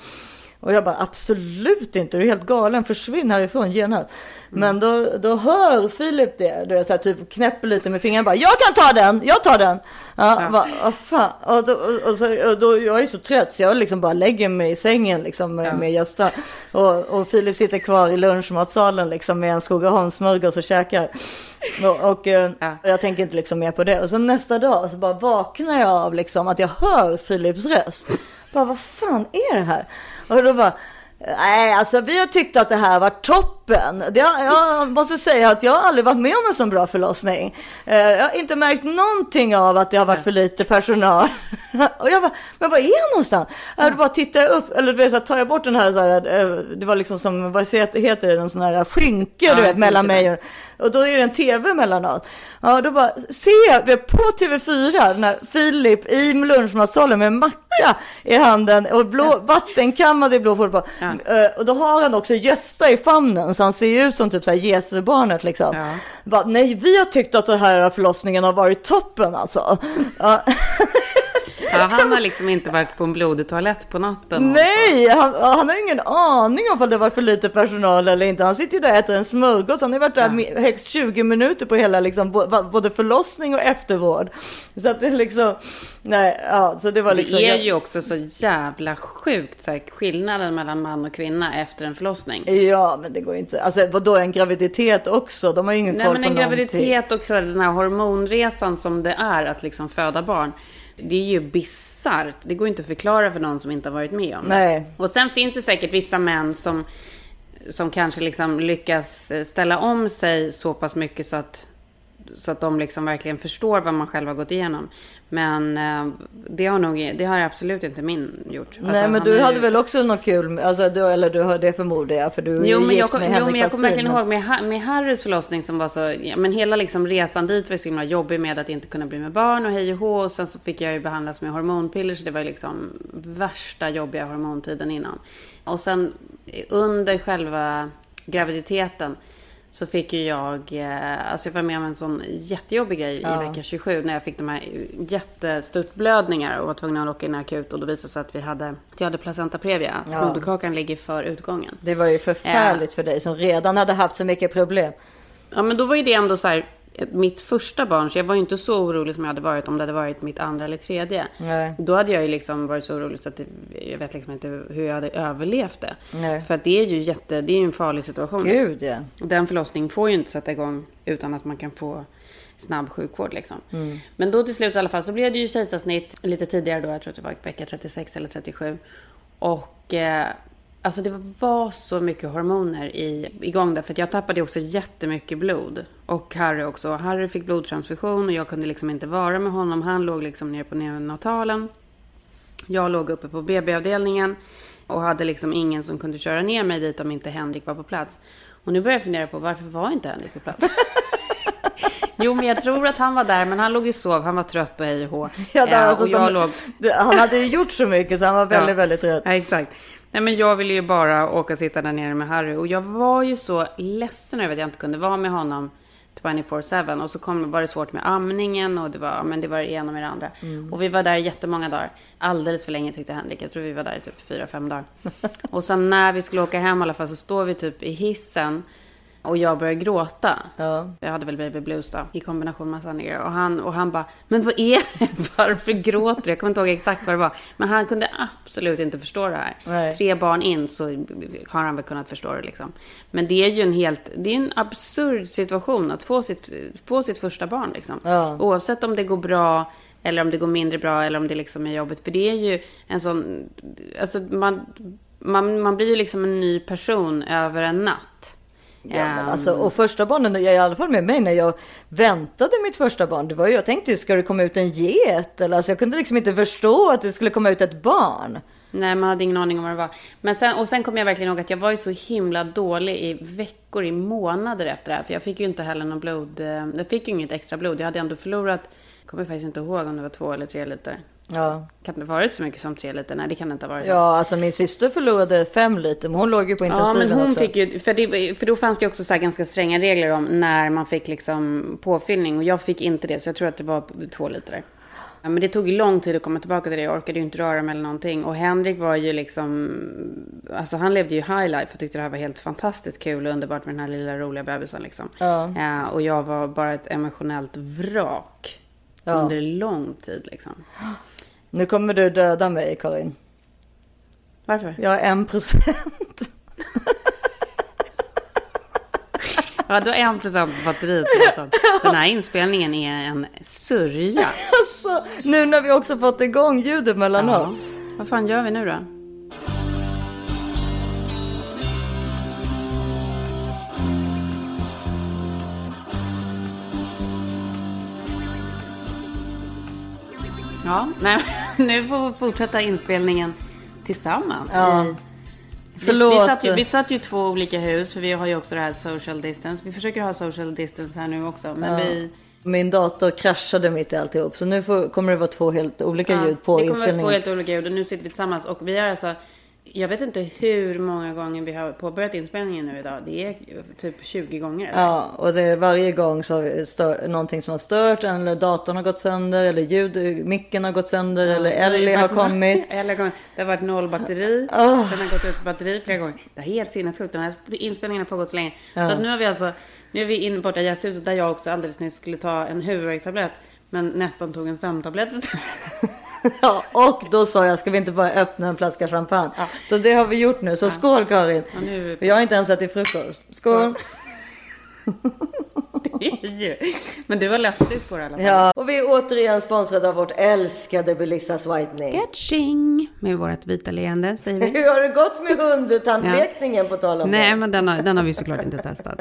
Och jag bara absolut inte, du är helt galen, försvinn härifrån genast. Men då, då hör Filip det, du vet, så här, typ knäpper lite med fingrarna bara, jag kan ta den, jag tar den. Ja, Bara, vad fan. Och då, och, så, och då, jag är så trött så jag liksom bara lägger mig i sängen liksom, med, med Gösta. Och, och Filip sitter kvar i lunchmatsalen liksom, med en Skogaholmssmörgås och käkar. Och, och eh, jag tänker inte liksom mer på det. Och så nästa dag så bara vaknar jag av liksom, att jag hör Filips röst. Bara, vad fan är det här? Och då bara, nej, alltså vi har tyckt att det här var toppen. Det, jag måste säga att jag har aldrig varit med om en sån bra förlossning. Eh, Jag har inte märkt någonting av att det har varit för lite personal. Och jag bara, men var är jag någonstans? Jag bara tittar upp, eller du vet, så här, tar jag bort den här, så här eh, det var liksom som, vad heter det, en sån här skynke, Ja, du vet, mellan mig och och då är det en tv mellan oss. Ja, då bara ser jag det på TV4 när Filip i lunchmatsalen med en macka i handen och blå, vattenkammad i blå skjorta på. Eh, Och då har han också Gösta i famnen så han ser ju ut som typ så här Jesusbarnet liksom. Bara, nej, vi har tyckt att den här förlossningen har varit toppen alltså. Ja. Ja, han har liksom inte varit på en blodig toalett på natten. Nej, han, han har ingen aning om det var för lite personal eller inte. Han sitter ju där och äter en smörgås. Han har varit där mi- högst 20 minuter på hela liksom, både förlossning och eftervård. Så att det är liksom, nej, ja, så det var liksom. Det är ju också så jävla sjukt så här, skillnaden mellan man och kvinna efter en förlossning. Ja, men det går ju inte. Alltså vadå, en graviditet också? De har ju ingen Nej, koll men på en någonting. graviditet och så här, den här hormonresan som det är att liksom föda barn. Det är ju bisarrt. Det går inte att förklara för någon som inte har varit med om det. Nej. Och sen finns det säkert vissa män som, som kanske liksom lyckas ställa om sig så pass mycket så att, så att de liksom verkligen förstår vad man själv har gått igenom. Men eh, det har nog det har absolut inte min gjort. Alltså, Nej, men du är hade ju- väl också något kul, alltså, du, eller du har det förmodar jag, för du är Jo, ju men jag, gift kom, med jo, Henrik men jag kommer verkligen ihåg med, med Harrys förlossning som var så, ja, men hela liksom resan dit var ju så himla jobbig med att inte kunna bli med barn och hej och hå. Och sen så fick jag ju behandlas med hormonpiller så det var ju liksom värsta jobbiga hormontiden innan. Och sen under själva graviditeten så fick ju jag, eh, alltså jag var med om en sån jättejobbig grej Ja. i vecka 27 när jag fick de här jättestörtblödningar och var tvungen att åka in akut och då visade det sig att vi hade, att jag hade placenta previa, att Ja. moderkakan ligger för utgången. Det var ju förfärligt för dig som redan hade haft så mycket problem. Ja, men då var ju det ändå så här, mitt första barn, så jag var ju inte så orolig som jag hade varit om det hade varit mitt andra eller tredje. Nej. Då hade jag ju liksom varit så orolig så att jag vet liksom inte hur jag hade överlevt det. Nej. För att det är ju jätte, det är ju en farlig situation. Gud, ja. Den förlossningen får ju inte sätta igång utan att man kan få snabb sjukvård liksom. Mm. Men då till slut i alla fall så blev det ju kejsarsnitt lite tidigare då, jag tror att det var vecka 36 eller 37. Och eh, Alltså det var så mycket hormoner i, igång där. För jag tappade också jättemycket blod. Och Harry också. Harry fick blodtransfusion och jag kunde liksom inte vara med honom. Han låg liksom nere på neonatalen. Jag låg uppe på BB-avdelningen. Och hade liksom ingen som kunde köra ner mig dit om inte Henrik var på plats. Och nu börjar jag fundera på varför var inte Henrik på plats? Jo, men jag tror att han var där, men han låg och sov. Han var trött och hej och hå. Ja, Eh, alltså, och jag de, låg... han hade ju gjort så mycket så han var väldigt, Ja. väldigt trött. Ja, exakt. Nej, men jag ville ju bara åka och sitta där nere med Harry. Och jag var ju så ledsen över att jag inte kunde vara med honom 24-7. Och så kom, det svårt med amningen och det var, men det var det ena med det andra. Mm. Och vi var där jättemånga dagar. Alldeles för länge tyckte Henrik. Jag tror vi var där i typ 4-5 dagar. och sen när vi skulle åka hem i alla fall så står vi typ i hissen. Och jag börjar gråta. Jag hade väl baby blues då. I kombination med Sanninger. Och han, och han bara, men vad är det? Varför gråter du? Jag kommer inte ihåg exakt vad det var. Men han kunde absolut inte förstå det här. Nej. Tre barn in så har han väl kunnat förstå det liksom. Men det är ju en helt, det är en absurd situation att få sitt, få sitt första barn liksom. Ja. Oavsett om det går bra eller om det går mindre bra eller om det liksom är jobbigt. För det är ju en sån, alltså man, man, man blir ju liksom en ny person över en natt. Ja, men Ehm, alltså, och första barnen, i alla fall med mig när jag väntade mitt första barn. Det var ju, jag tänkte, ska det komma ut en get? Eller, alltså, jag kunde liksom inte förstå att det skulle komma ut ett barn. Nej, man hade ingen aning om vad det var. Men sen, och sen kom jag verkligen ihåg att jag var ju så himla dålig i veckor, i månader efter det här. För jag fick ju inte heller någon blod. eh, Jag fick ju inget extra blod. Jag hade ändå förlorat, jag kommer faktiskt inte ihåg om det var två eller tre liter. Ja. Kan det ha varit så mycket som tre liter? Nej, det kan det inte ha varit. Ja, alltså min syster förlorade fem liter, men hon låg ju på Ja, intensiven men hon också. fick ju, för, det, för då fanns det också så ganska stränga regler om när man fick liksom påfyllning. Och jag fick inte det, så jag tror att det var två liter. Ja, men det tog ju lång tid att komma tillbaka till det. Jag orkade ju inte röra mig eller någonting. Och Henrik var ju liksom... Alltså han levde ju high life och tyckte det här var helt fantastiskt kul och underbart med den här lilla roliga bebisen liksom. Ja. Ja, och jag var bara ett emotionellt vrak. Ja. Under lång tid liksom. Nu kommer du döda mig, Karin. Varför? Jag har en procent. Ja, du har en procent på batteriet. Den här inspelningen är en sörja. Alltså, nu när vi också fått igång ljudet mellanåt. Ja. Vad fan gör vi nu då? Ja, nej, nu får vi fortsätta inspelningen tillsammans. Ja. I- Vi, Förlåt. vi, satt ju, vi satt ju två olika hus, för vi har ju också det här social distance. Vi försöker ha social distance här nu också, men Ja. vi... Min dator kraschade mitt i alltihop, så nu får, kommer det vara två helt olika ljud på det kommer vara två inspelningen. helt olika ljud och nu sitter vi tillsammans och vi har alltså jag vet inte hur många gånger vi har påbörjat inspelningen nu idag. Det är typ 20 gånger. eller? Ja, och det är varje gång så har stör, någonting som har stört, eller datorn har gått sönder, eller ljud, micken har gått sönder, eller Ellie har kommit. Ellie har. Det har varit noll batteri. Oh. Den har gått ut batteri flera gånger. Det är helt sinnessjukt. Den här inspelningen har pågått så länge. Ja. Så att nu har vi alltså, nu är vi inne borta i gästhuset där jag också alldeles nyss skulle ta en huvudvärkstablett. Men nästan tog en sömntablett istället. Ja, och då sa jag, ska vi inte bara öppna en flaska champagne? Så det har vi gjort nu, så skål Karin! Ja, nu Jag har inte ens ätit frukost. Skål! Men du har lätt ut på det i alla fall. Ja, och vi är återigen sponsrade av vårt älskade Belissas Whitening. Catching! Med vårt vita leende, säger vi. Hur har det gått med hundtandlekningen på tal om Nej, det? men den har, den har vi såklart inte testat.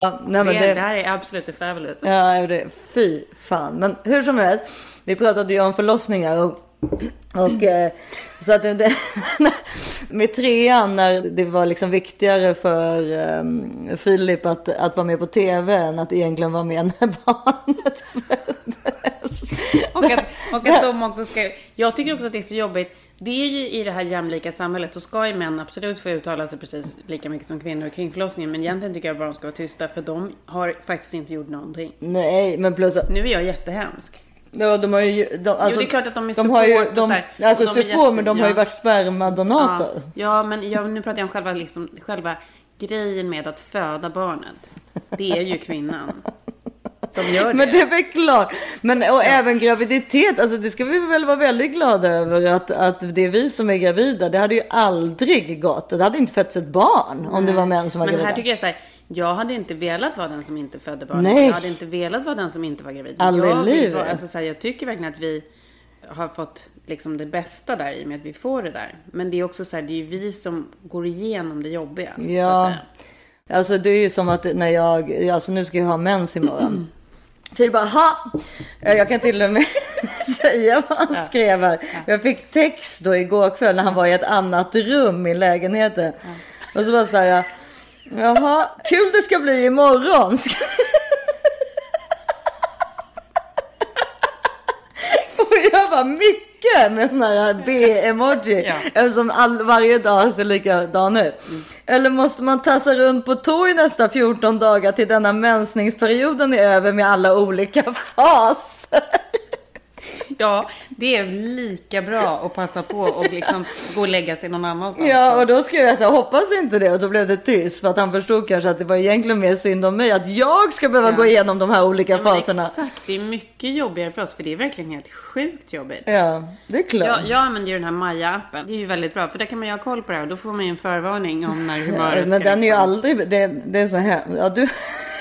Ja, nej, men det, det, här är absolut fabulous. Ja, det, fy fan. Men hur som helst, vi pratade ju om förlossningar och, och eh, så att det, med trean när det var liksom viktigare för um, Filip att, att vara med på tv än att egentligen vara med när barnet föddes. Och att, och att de också ska... Jag tycker också att det är så jobbigt. Det är ju i det här jämlika samhället, då ska ju män absolut få uttala sig precis lika mycket som kvinnor kring förlossningen. Men egentligen tycker jag bara de ska vara tysta, för de har faktiskt inte gjort någonting. Nej, men plus att... Nu är jag jättehemsk. Ja, de har ju... De, alltså, det är klart att de är de har ju, support och de, så här, Alltså och de support, jätte- men de har ju varit spermadonator. Ja, ja men jag, nu pratar jag om själva, liksom, själva grejen med att föda barnet. Det är ju kvinnan som gör det. Men det är väl klart. Men och även graviditet, alltså det ska vi väl vara väldigt glada över att, att det är vi som är gravida. Det hade ju aldrig gått. Det hade inte fötts ett barn om det var män som var Men gravida. här tycker jag så här, jag hade inte velat vara den som inte födde barn. Nej. Jag hade inte velat vara den som inte var gravid. Aldrig jag, livet. vara- alltså, så här, jag tycker verkligen att vi har fått liksom det bästa där i och med att vi får det där. Men det är också så här, det är ju vi som går igenom det jobbiga. Ja, alltså det är ju som att när jag, alltså nu ska jag ha mens imorgon. Filip bara, ha! Jag kan till och med säga vad han skrev här. Jag fick text då igår kväll när han var i ett annat rum i lägenheten. Och så bara så här, jaha, kul det ska bli imorgon. Och jag var mycket med sån här B-emoji. Eftersom all, varje dag ser likadan ut. Eller måste man tassa runt på tå i nästa 14 dagar till denna mensningsperioden är över med alla olika faser? Ja, det är lika bra att passa på och liksom gå och lägga sig någon annanstans. Ja, och då skrev jag så här, hoppas inte det. Och då blev det tyst. För att han förstod kanske att det var egentligen mer synd om mig. Att jag ska behöva Ja. gå igenom de här olika Ja, men faserna. Exakt, det är mycket jobbigare för oss för det är verkligen helt sjukt jobbigt. Ja, det är klart. Jag, jag använder ju den här Maja-appen. Det är ju väldigt bra för där kan man ju ha koll på det här och då får man ju en förvarning om när humöret Men ska den är ju liksom- aldrig, det, det är så här, ja, du,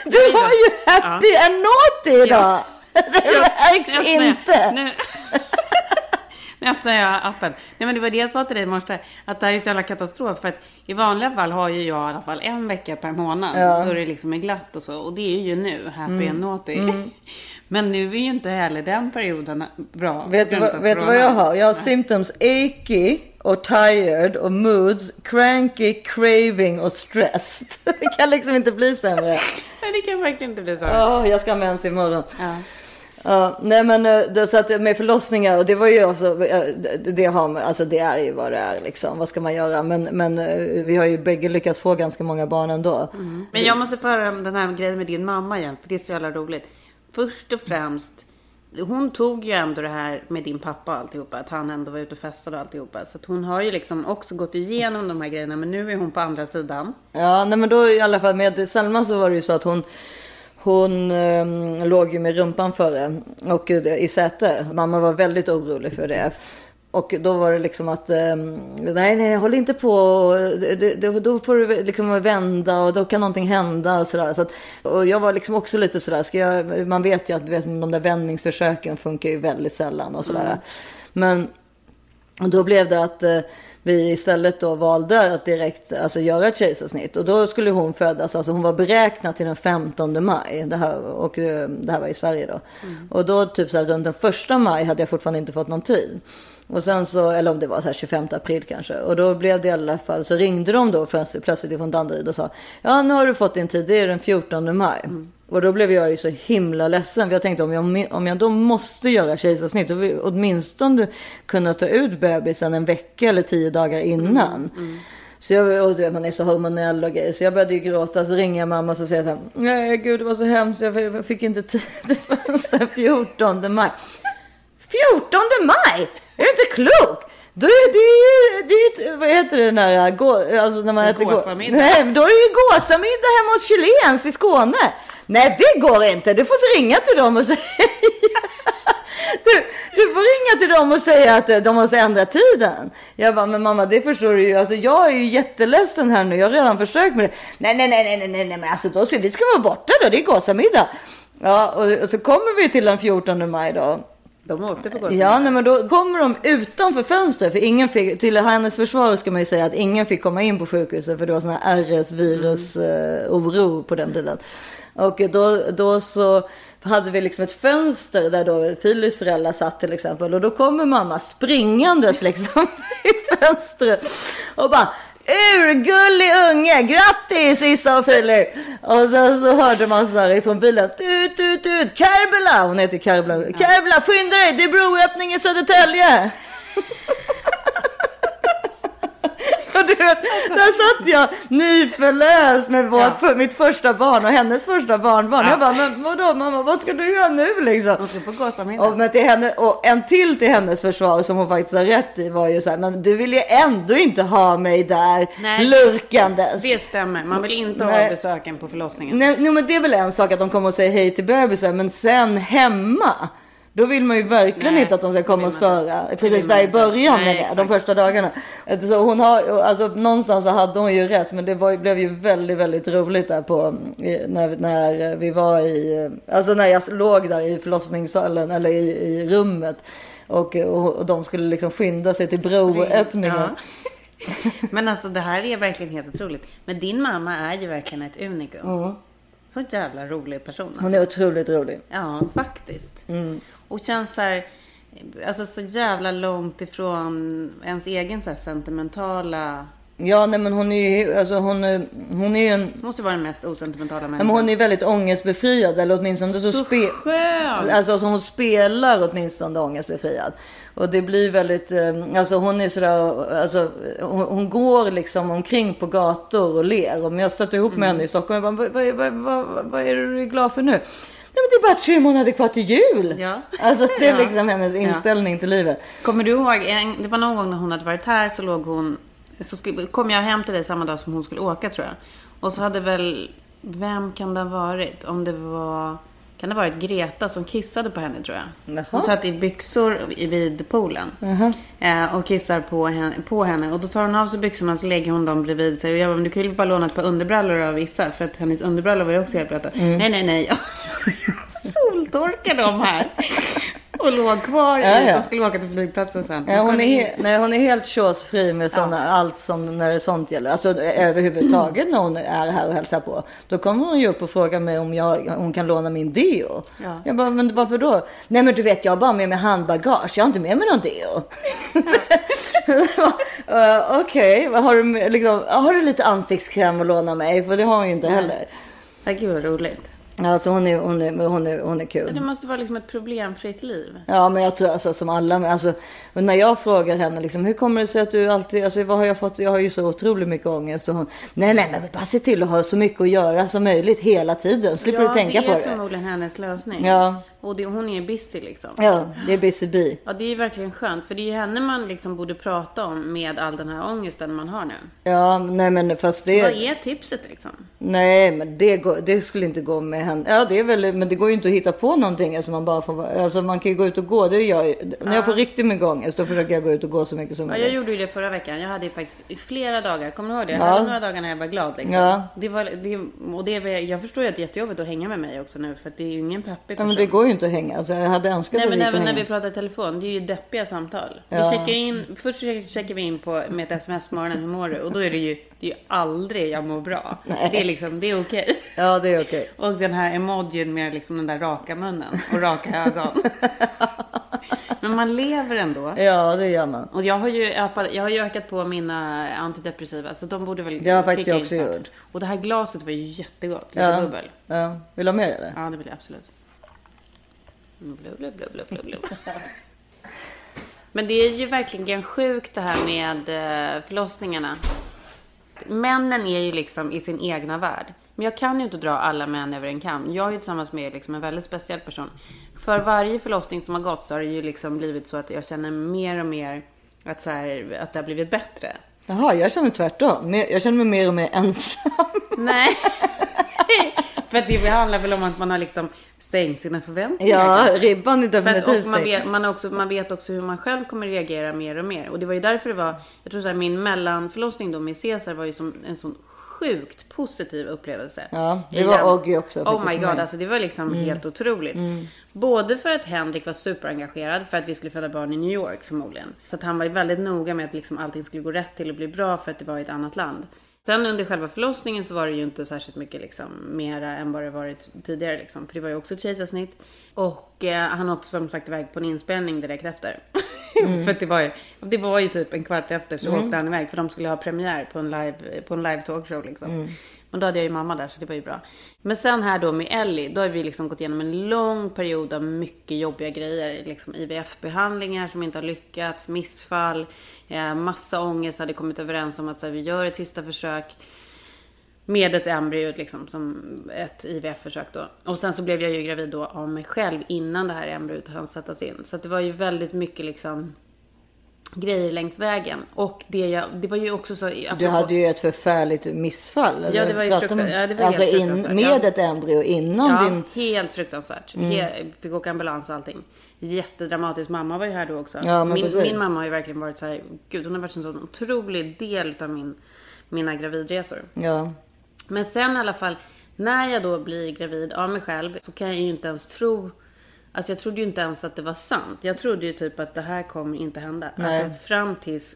du har ju happy and naughty idag. Det märks Nu öppnar jag- inte. Nu, nu öppnar jag appen. Nej men det var det jag sa till dig i morse. Att det här är så jävla katastrof. För att i vanliga fall har ju jag i alla fall en vecka per månad. Ja. Då det liksom är glatt och så. Och det är ju nu, happy Mm. and naughty. Mm. Men nu är ju inte heller den perioden bra. Vet du, vad, vet vad jag har? Jag har symptoms achy och tired och moods, cranky, craving och stressed. Det kan liksom inte bli sämre. Nej, det kan verkligen inte bli så. Ja, jag ska ha mens imorgon. Ja. Ja, nej men eh, det, så att med förlossningar och det var ju också, eh, det, har, alltså det är ju vad det är liksom. Vad ska man göra? Men, men eh, vi har ju bägge lyckats få ganska många barn ändå. Men jag måste få höra om den här grejen med din mamma igen, för det är så jävla roligt. Först och främst, hon tog ju ändå det här med din pappa och alltihopa, att han ändå var ute och festade och alltihopa. Så att hon har ju liksom också gått igenom de här grejerna, men nu är hon på andra sidan. Ja, nej men då i alla fall med Selma så var det ju så att hon hon eh, låg ju med rumpan före och eh, i säte. Mamma var väldigt orolig för det. Och då var det liksom att eh, nej, nej, håll inte på. Det, det, då får du liksom vända och då kan någonting hända och sådär. Så att, och jag var liksom också lite sådär, ska jag, man vet ju att vet, de där vändningsförsöken funkar ju väldigt sällan och sådär. Mm. Men och då blev det att eh, vi istället då valde att direkt alltså, göra ett kejsarsnitt. Och då skulle hon födas, alltså hon var beräknad till den 15 maj. Det här, och eh, det här var i Sverige då. Och då typ så här runt den första maj hade jag fortfarande inte fått någon tid. Och sen så, eller om det var så här 25 april kanske. Och då blev det i alla fall, så ringde de då plötsligt ifrån Danderyd och sa ja nu har du fått din tid, det är den 14 maj. Och då blev jag ju så himla ledsen. För jag tänkte om jag, om jag då måste göra kejsarsnitt, då vill jag åtminstone kunna ta ut bebisen en vecka eller tio dagar innan. Så jag, och du vet, man är så hormonell och grejer. Så jag började ju gråta. Så ringer jag mamma och så säger så här. Nej gud det var så hemskt. Jag fick- inte tid förrän den 14 maj. 14 maj? Är du inte klok? Då är det ju, det är vad heter det den där, gå, alltså när man äter gå- gåsamiddag. Nej, då är det ju gåsamiddag hemma hos Chilens i Skåne. Nej, det går inte. Du får ringa till dem och säga. Du, du får ringa till dem och säga att de måste ändra tiden. Jag bara, men mamma det förstår du ju. Alltså, jag är ju jätteledsen här nu. Jag har redan försökt med det. Nej, nej, nej, nej, nej, nej men alltså då ska vi ska vara borta då. Det är gåsamiddag. Ja, och, och så kommer vi till den 14 maj då. De åkte på gåsamiddag. Ja, nej, men då kommer de utanför fönstret. För ingen fick, till hennes försvar ska man ju säga att ingen fick komma in på sjukhuset. För det var sån här RS-virus-oro på den tiden. Och då, då så hade vi liksom ett fönster där då Filips föräldrar satt till exempel. Och då kommer mamma springandes liksom i fönstret. Och bara Urgullig unge! Grattis Issa och Filip! Och sen så hörde man så här ifrån bilen. Tut, tut, tut! Kerbela! Hon heter Kerbela. Kerbela, skynda dig! Det är broöppning i Södertälje! Du vet, där satt jag nyförlöst med vårt, för, mitt första barn och hennes första barnbarn. Jag bara, men vadå mamma, vad ska du göra nu liksom? De ska på gåsamiddag. Och, men till henne, och en till till hennes försvar som hon faktiskt har rätt i var ju så här, men du vill ju ändå inte ha mig där Nej, lurkandes. Det stämmer. Man vill inte Nej. ha besöken på förlossningen. Nej, men det är väl en sak att de kommer och säger hej till bebisen, men sen hemma. Då vill man ju verkligen Nej, inte att de ska komma och störa. Precis där i början Nej, med det, de första dagarna. Så hon har, alltså, någonstans så hade hon ju rätt, men det var, blev ju väldigt, väldigt roligt där på, när, när vi var i, alltså när jag låg där i förlossningssalen eller i, i rummet. Och, och, och de skulle liksom skynda sig till broöppningen. Ja. Men alltså det här är verkligen helt otroligt. Men din mamma är ju verkligen ett unikum. Mm. Så jävla rolig person. Alltså. Hon är otroligt rolig. Ja, faktiskt. Mm. Och känns så här, alltså så jävla långt ifrån ens egen så här sentimentala... Ja, nej men hon är ju, alltså hon, är- hon är ju en Måste vara den mest osentimentala människan. men hon är väldigt ångestbefriad, eller åtminstone så, Så spe- skönt! Alltså så hon spelar åtminstone ångestbefriad. Och det blir väldigt, eh, alltså hon är sådär, alltså hon, hon går liksom omkring på gator och ler. Om jag stöter ihop med henne i Stockholm, jag bara, vad, vad, vad, vad, vad är du glad för nu? Nej men det är bara tre månader kvar till jul. Ja. Alltså det är Ja. liksom hennes inställning till livet. Kommer du ihåg, en, det var någon gång när hon hade varit här så låg hon, så skulle, kom jag hem till dig samma dag som hon skulle åka tror jag. Och så hade väl, vem kan det ha varit? Om det var, kan det ha varit Greta som kissade på henne tror jag. Jaha. Hon satt i byxor vid poolen. Eh, och kissar på henne, på henne. Och då tar hon av sig byxorna och så lägger hon dem bredvid sig. Och jag bara, men du kan ju bara låna ett par underbrallor av vissa. För att hennes underbrallor var ju också helt blöta. Mm. Nej, nej, nej. Soltorka dem här. Och låg kvar Ja, ja. och skulle åka till flygplatsen sen. Ja, hon, är, nej, hon är helt chosefri med såna, allt som när det sånt gäller. Alltså överhuvudtaget när hon är här och hälsar på. Då kommer hon ju upp och frågar mig om jag, hon kan låna min deo. Ja. Jag bara, men varför då? Nej men du vet jag har bara med mig handbagage. Jag har inte med mig någon deo. uh, Okej, vad har, du liksom, har du lite ansiktskräm att låna mig? För det har hon ju inte heller. Ja, gud vad roligt. Alltså hon är, hon är, hon är, hon är kul. Men det måste vara liksom ett problemfritt liv. Ja, men jag tror alltså som alla, alltså när jag frågar henne liksom, hur kommer det sig att du alltid, alltså vad har jag fått, jag har ju så otroligt mycket ångest och hon, nej, nej, men bara se till att ha så mycket att göra som möjligt hela tiden, slipper ja, du tänka det på är det. förmodligen hennes lösning. Ja. Och det, hon är busy liksom. Ja, det är busy bee. Ja, det är ju verkligen skönt. För det är ju henne man liksom borde prata om med all den här ångesten man har nu. Ja, nej men fast det, Vad är tipset liksom? nej men det, går, det skulle inte gå med henne. Ja, det är väl, men det går ju inte att hitta på någonting, alltså man bara får, alltså man kan ju gå ut och gå, det gör jag ju. När jag får riktigt mycket ångest, då försöker jag gå ut och gå så mycket som Ja, jag möjligt. gjorde ju det förra veckan. Jag hade ju faktiskt flera dagar, kommer du ihåg det? Jag Ja. hade några dagar när jag var glad liksom. Ja. Det var, det, och det, var- jag förstår ju att det är jättejobbigt att hänga med mig också nu. För att det är ju ingen peppig Ja, person. men det går ju inte att hänga, alltså jag hade önskat Nej att men att även när hänga. vi pratar i telefon, det är ju deppiga samtal. Vi Ja. checkar in, först checkar vi in på, med ett sms på morgonen, hur mår du? Och då är det ju, det är ju aldrig jag mår bra. Nej. Det är liksom, det är okej. Ja, det är okej. Och den här emojin med liksom den där raka munnen och raka ögon. Men man lever ändå. Ja, det gör man. Och jag har ju ökat, jag har ju ökat på mina antidepressiva. Så de borde väl Det har faktiskt jag också gjort. Och det här glaset var ju jättegott. Lite Ja. bubbel. Ja. Vill du ha mer eller? Ja, det vill jag absolut. Blub, blub, blub, blub, blub, blub. Men det är ju verkligen sjukt det här med eh, förlossningarna. Männen är ju liksom i sin egna värld. Men jag kan ju inte dra alla män över en kam. Jag är ju tillsammans med liksom en väldigt speciell person. För varje förlossning som har gått så har det ju liksom blivit så att jag känner mer och mer att, så här, att det har blivit bättre. Jaha, jag känner tvärtom. Jag känner mig mer och mer ensam. Nej. För att det handlar väl om att man har liksom sänkt sina förväntningar. Ja, kanske. ribban är att, definitivt och man, sänkt. vet, man, också, man vet också hur man själv kommer reagera mer och mer. Och det var ju därför det var, jag tror så här, min mellanförlossning då med Cesar var ju som en sån sjukt positiv upplevelse. Ja, det var Oggy också, Oh my god, mig. alltså det var liksom Mm. helt otroligt. Mm. Både för att Henrik var superengagerad för att vi skulle föda barn i New York förmodligen. Så att han var väldigt noga med att liksom allting skulle gå rätt till och bli bra för att det var i ett annat land. Sen under själva förlossningen så var det ju inte särskilt mycket liksom mera än vad det varit tidigare liksom. För det var ju också ett kejsarsnitt. Och eh, han åkte som sagt iväg på en inspelning direkt efter. Mm. för det var, ju, det var ju typ en kvart efter så Mm. åkte han iväg. För de skulle ha premiär på en live, på en live talkshow liksom. Mm. Men då hade jag ju mamma där så det var ju bra. Men sen här då med Ellie, då har vi liksom gått igenom en lång period av mycket jobbiga grejer. Liksom IVF-behandlingar som inte har lyckats, missfall, eh, massa ångest, hade kommit överens om att så här, vi gör ett sista försök. Med ett embryo liksom, som ett IVF-försök då. Och sen så blev jag ju gravid då av mig själv innan det här embryot hann sättas in. Så att det var ju väldigt mycket liksom grejer längs vägen. Och det, jag, det var ju också så... Du hade ju ett förfärligt missfall. eller? Ja, det var ju om- fruktansvärt. Ja, det var alltså helt in, fruktansvärt, med ja. ett embryo innan ja, din... helt fruktansvärt. Mm. He- fick åka ambulans och allting. Jättedramatiskt. Mamma var ju här då också. Ja, min, min mamma har ju verkligen varit så här, gud hon har varit en sån otrolig del av min, mina gravidresor. Ja. Men sen i alla fall, när jag då blir gravid av mig själv så kan jag ju inte ens tro Alltså jag trodde ju inte ens att det var sant. Jag trodde ju typ att det här kommer inte hända. Nej. Alltså fram tills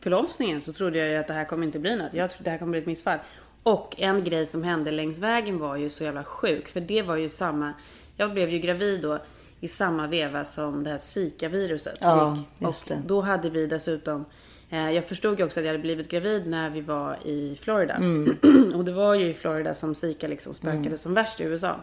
förlossningen så trodde jag ju att det här kommer inte bli något. Jag trodde det här kommer bli ett missfall. Och en grej som hände längs vägen var ju så jävla sjuk. För det var ju samma, jag blev ju gravid då i samma veva som det här Zika-viruset Ja, gick. Och det. då hade vi dessutom eh, jag förstod ju också att jag hade blivit gravid när vi var i Florida. Mm. Och det var ju i Florida som Zika liksom spökade Mm. som värst i USA.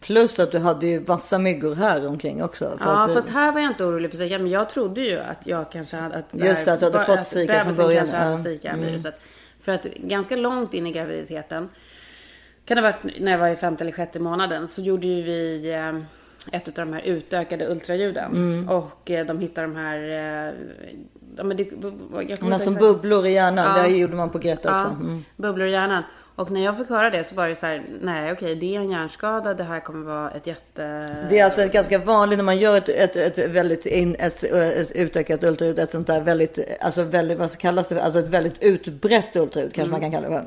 Plus att du hade ju massa myggor här omkring också. Ja, att, fast här var jag inte orolig för Zika. Men jag trodde ju att jag kanske hade... Att Just det, att du hade fått Zika från början. kanske hade. Zika Mm. För att ganska långt in i graviditeten, kan det ha varit när jag var i femte eller sjätte månaden, så gjorde ju vi eh, ett av de här utökade ultraljuden. Mm. Och eh, de hittade de här... eh, Ja, men det, jag Men som bubblor i hjärnan, Ja. det gjorde man på Greta Ja, också. Mm. bubblor i hjärnan. Och när jag fick höra det så var det så här, nej okej, det är en hjärnskada, det här kommer vara ett jätte... Det är alltså ganska vanligt när man gör ett, ett, ett väldigt in, ett, ett utökat ultraljud, ett sånt där väldigt, alltså väldigt, vad kallas det, alltså ett väldigt utbrett ultraljud kanske Mm. man kan kalla det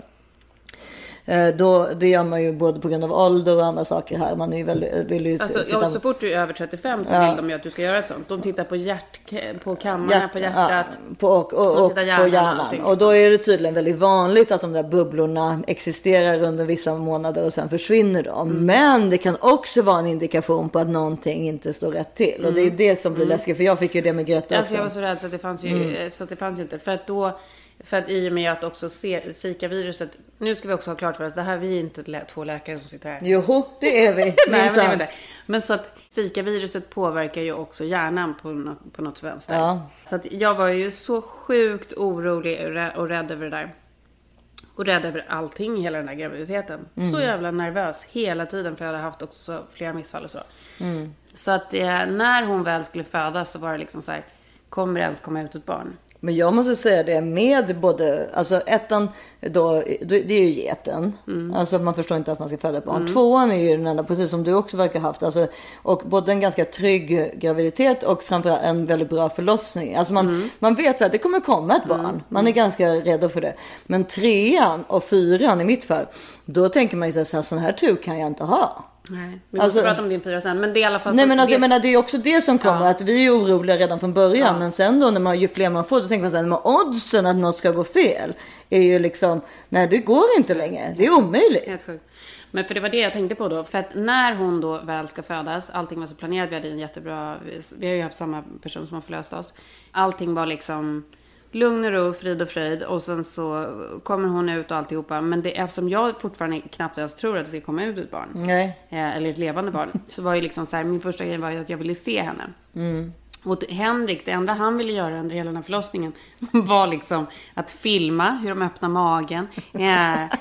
Då, det gör man ju både på grund av ålder och andra saker här. Man är ju väldigt, vill ju Alltså, sitta... ja, så fort du är över 35 så Ja. vill de ju att du ska göra ett sånt. De tittar på, hjärt, på kammarna, på hjärtat. Ja, på, och, och, De och tittar på hjärnan och hjärnan. Och då är det tydligen väldigt vanligt att de där bubblorna existerar under vissa månader och sen försvinner de. Mm. Men det kan också vara en indikation på att någonting inte står rätt till. Och det är Mm. det som blir Mm. läskigt. För jag fick ju det med Greta Alltså också. jag var så rädd så att det fanns ju, Mm. så att det fanns ju inte. För att då, för att i och med att också se- Zika-viruset, nu ska vi också ha klart för oss, det här, vi är inte två läkare som sitter här. Joho, det är vi. Nej, men, det är det. men så att Zika-viruset påverkar ju också hjärnan på något, på något vänster. Ja. Så att jag var ju så sjukt orolig och rä- och rädd över det där. Och rädd över allting hela den där graviditeten. Mm. Så jävla nervös hela tiden för jag hade haft också så flera missfall och så. Mm. Så att eh, när hon väl skulle födas så var det liksom så här, kommer det ens komma ut ett barn? Men jag måste säga det med både, alltså ettan då, det är ju geten. Alltså man förstår inte att man ska föda barn. Mm. Tvåan är ju den enda, precis som du också verkar ha haft. Alltså, och både en ganska trygg graviditet och framförallt en väldigt bra förlossning. Alltså man, Mm. man vet att det kommer komma ett barn. Man är ganska redo för det. Men trean och fyran i mitt fall, då tänker man ju så här, sån här tur kan jag inte ha. Nej, vi Alltså- måste prata om din fyra sen. Men det är i alla fall Nej men alltså, det- jag menar, det är också det som kommer. Ja. Att vi är oroliga redan från början. Ja. Men sen då när man, ju fler man får då tänker man så här, men oddsen att något ska gå fel är ju liksom, nej det går inte längre. Det är omöjligt. Helt sjukt. Men för det var det jag tänkte på då. För att när hon då väl ska födas, allting var så planerat, vi hade en jättebra, vi har ju haft samma person som har förlöst oss. Allting var liksom lugn och ro, frid och fröjd. Och sen så kommer hon ut och alltihopa. Men det, eftersom jag fortfarande knappt ens tror att det ska komma ut ett barn. Nej. Eh, eller ett levande barn. Så var ju liksom så här, min första grej var ju att jag ville se henne. Mm. Och Henrik, det enda han ville göra under hela den här förlossningen var liksom att filma hur de öppnar magen. Eh,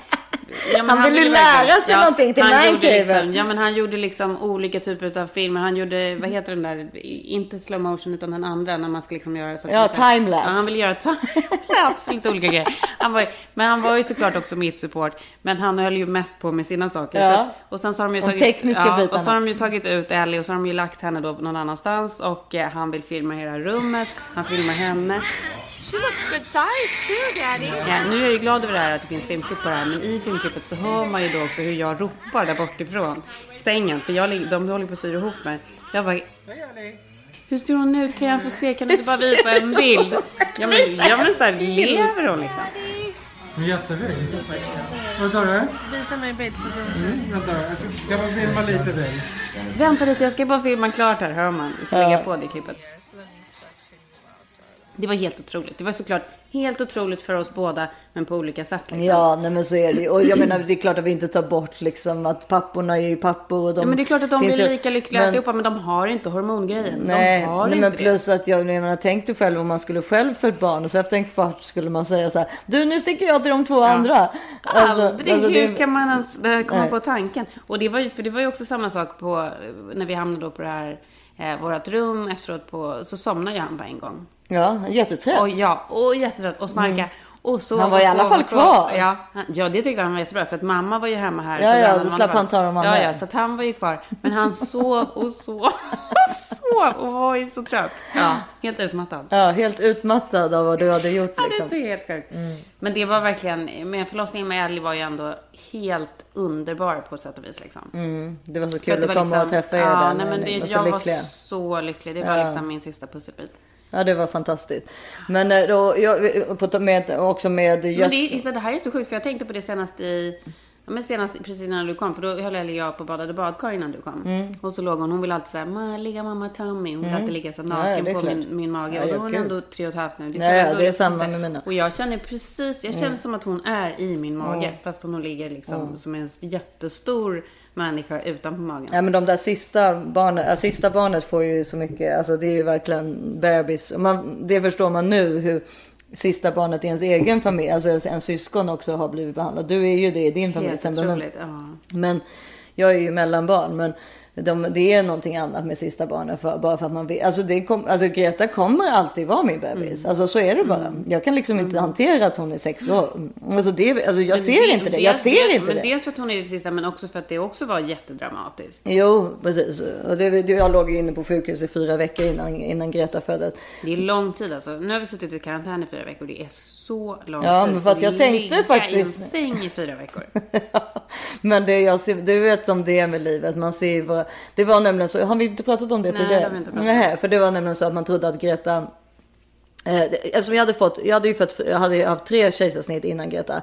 Ja, han ville lära sig någonting till gjorde liksom, Ja men han gjorde liksom olika typer av filmer. Han gjorde, vad heter den där, inte slow motion utan den andra när man ska liksom göra så. Ja, timelapse. Ja, han ville göra timelapse, lite olika grejer. Han var, men han var ju såklart också mitt support. Men han höll ju mest på med sina saker. Ja. Så, och sen så har de ju de tagit, tekniska ja, bitarna. Och så har de ju tagit ut Ellie och så har de ju lagt henne då någon annanstans. Och eh, han vill filma hela rummet. Han filmar henne. Looks good size too, Daddy. Ja, nu är jag ju glad över det här att det finns filmklipp på det här, men i filmklippet så hör man ju då också hur jag ropar där bortifrån sängen, för jag, lig- de håller på att syr ihop mig. Jag bara, hur ser hon ut? Kan jag få se? Kan du inte bara visa en bild? Ja men, ja, men så här, lever hon liksom? Jättefint. Vad sa du? Visa mig bildfoton. Mm, vänta, jag ska bara filma lite dig. Vänta lite, jag ska bara filma klart här, hör man. Vi kan lägga på det klippet. Det var helt otroligt. Det var såklart helt otroligt för oss båda, men på olika sätt. Liksom. Ja, nej men så är det. Och jag menar, det är klart att vi inte tar bort liksom att papporna är ju pappor. Och de ja, men det är klart att de blir ju- lika lyckliga men- alltihopa, men de har inte hormongrejen. Nej, de har nej inte men plus att jag menar, tänk dig själv om man skulle själv få ett barn och så efter en kvart skulle man säga så här. Du, nu sticker jag till de två andra. Alltså, Aldrig. alltså, Hur det- kan man ens komma Nej. på tanken? Och det var ju, för det var ju också samma sak på, när vi hamnade då på det här, eh, vårat rum efteråt på, så somnade ju han på en gång. Ja, jättetrött. Och ja, och jättetrött och snarka. Mm. Och så, Han var i och alla så, fall och så. kvar. Ja, han- ja, det tyckte han var jättebra. För att mamma var ju hemma här. Ja, så ja, då slapp han ta dem Ja, med. ja, så att han var ju kvar. Men han sov och sov och sov och var ju så trött. Ja, helt utmattad. Ja, helt utmattad av vad du hade gjort Ja, det liksom. ser helt sjukt. Mm. Men det var verkligen, med förlossningen med Ellie var ju ändå helt underbar på ett sätt och vis liksom. Mm, det var så kul att komma och liksom- träffa er ja, där. nej, men det, var så jag lyckliga. var så lycklig. Det var Ja. liksom min sista pusselbit. Ja, det var fantastiskt. Men eh, då, jag, med, också med Men just... det, är- Isa, det här är så sjukt, för jag tänkte på det senast i... Ja, men senast precis innan du kom, för då höll jag på och badade badkar innan du kom. Mm. Och så låg hon, hon ville alltid säga, "Ma, ligga mamma tummy. Hon vill Mm. alltid ligga så Ja, ja, naken det är på klart. min, min mage. Ja, och då ja, är hon ändå tre och ett halvt nu. Det är, jävla det är samma med mina. Och jag känner precis, jag känner Mm. som att hon är i min mage. Fast hon ligger liksom som en jättestor människa utanför magen. Ja, men de där sista barnen, äh, sista barnet får ju så mycket, alltså det är ju verkligen bebis. Man, det förstår man nu hur sista barnet i ens egen familj, alltså en syskon också har blivit behandlad. Du är ju det i din familj. Helt otroligt. Ja. Men jag är ju mellanbarn. Men de, det är någonting annat med sista barnet. För, bara för att man vet. Alltså, det kom, alltså Greta kommer alltid vara min bebis. Mm. Alltså så är det bara. Jag kan liksom inte hantera att hon är sex år. Alltså, det, alltså jag Men ser inte det. Jag ser dels- inte men det. Dels för att hon är det sista, men också för att det också var jättedramatiskt. Jo, precis. Och det, det- jag låg inne på sjukhus i fyra veckor innan, innan Greta föddes. Det är lång tid alltså. Nu har vi suttit i karantän i fyra veckor. Det är så lång Ja, tid. men fast jag tänkte ligga faktiskt- i en säng i fyra veckor. Men det, jag ser, du vet som det är med livet. Man ser det var nämligen så, har vi inte pratat om det Nej, tidigare? det inte. Nej, för det var nämligen så att man trodde att Greta Eh, det- alltså jag, hade fått, jag hade ju fått, jag hade haft tre kejsarsnitt innan Greta.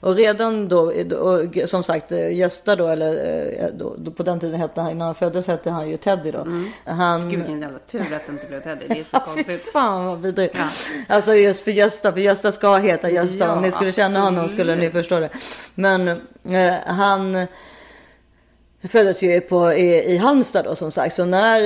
Och redan då, och som sagt eh, Gösta då, eller eh, då, då, på den tiden hette han, innan han föddes hette han ju Teddy då. Han, Mm. Gud vilken jävla tur att det inte blev Teddy. Det är så Fy konstigt. fan vad vidrigt. Alltså just för Gösta, för Gösta ska heta Gösta. Ja, Om ni skulle känna honom absolut. skulle ni förstå det. Men eh, han föddes ju på, i, i Halmstad då som sagt. Så när,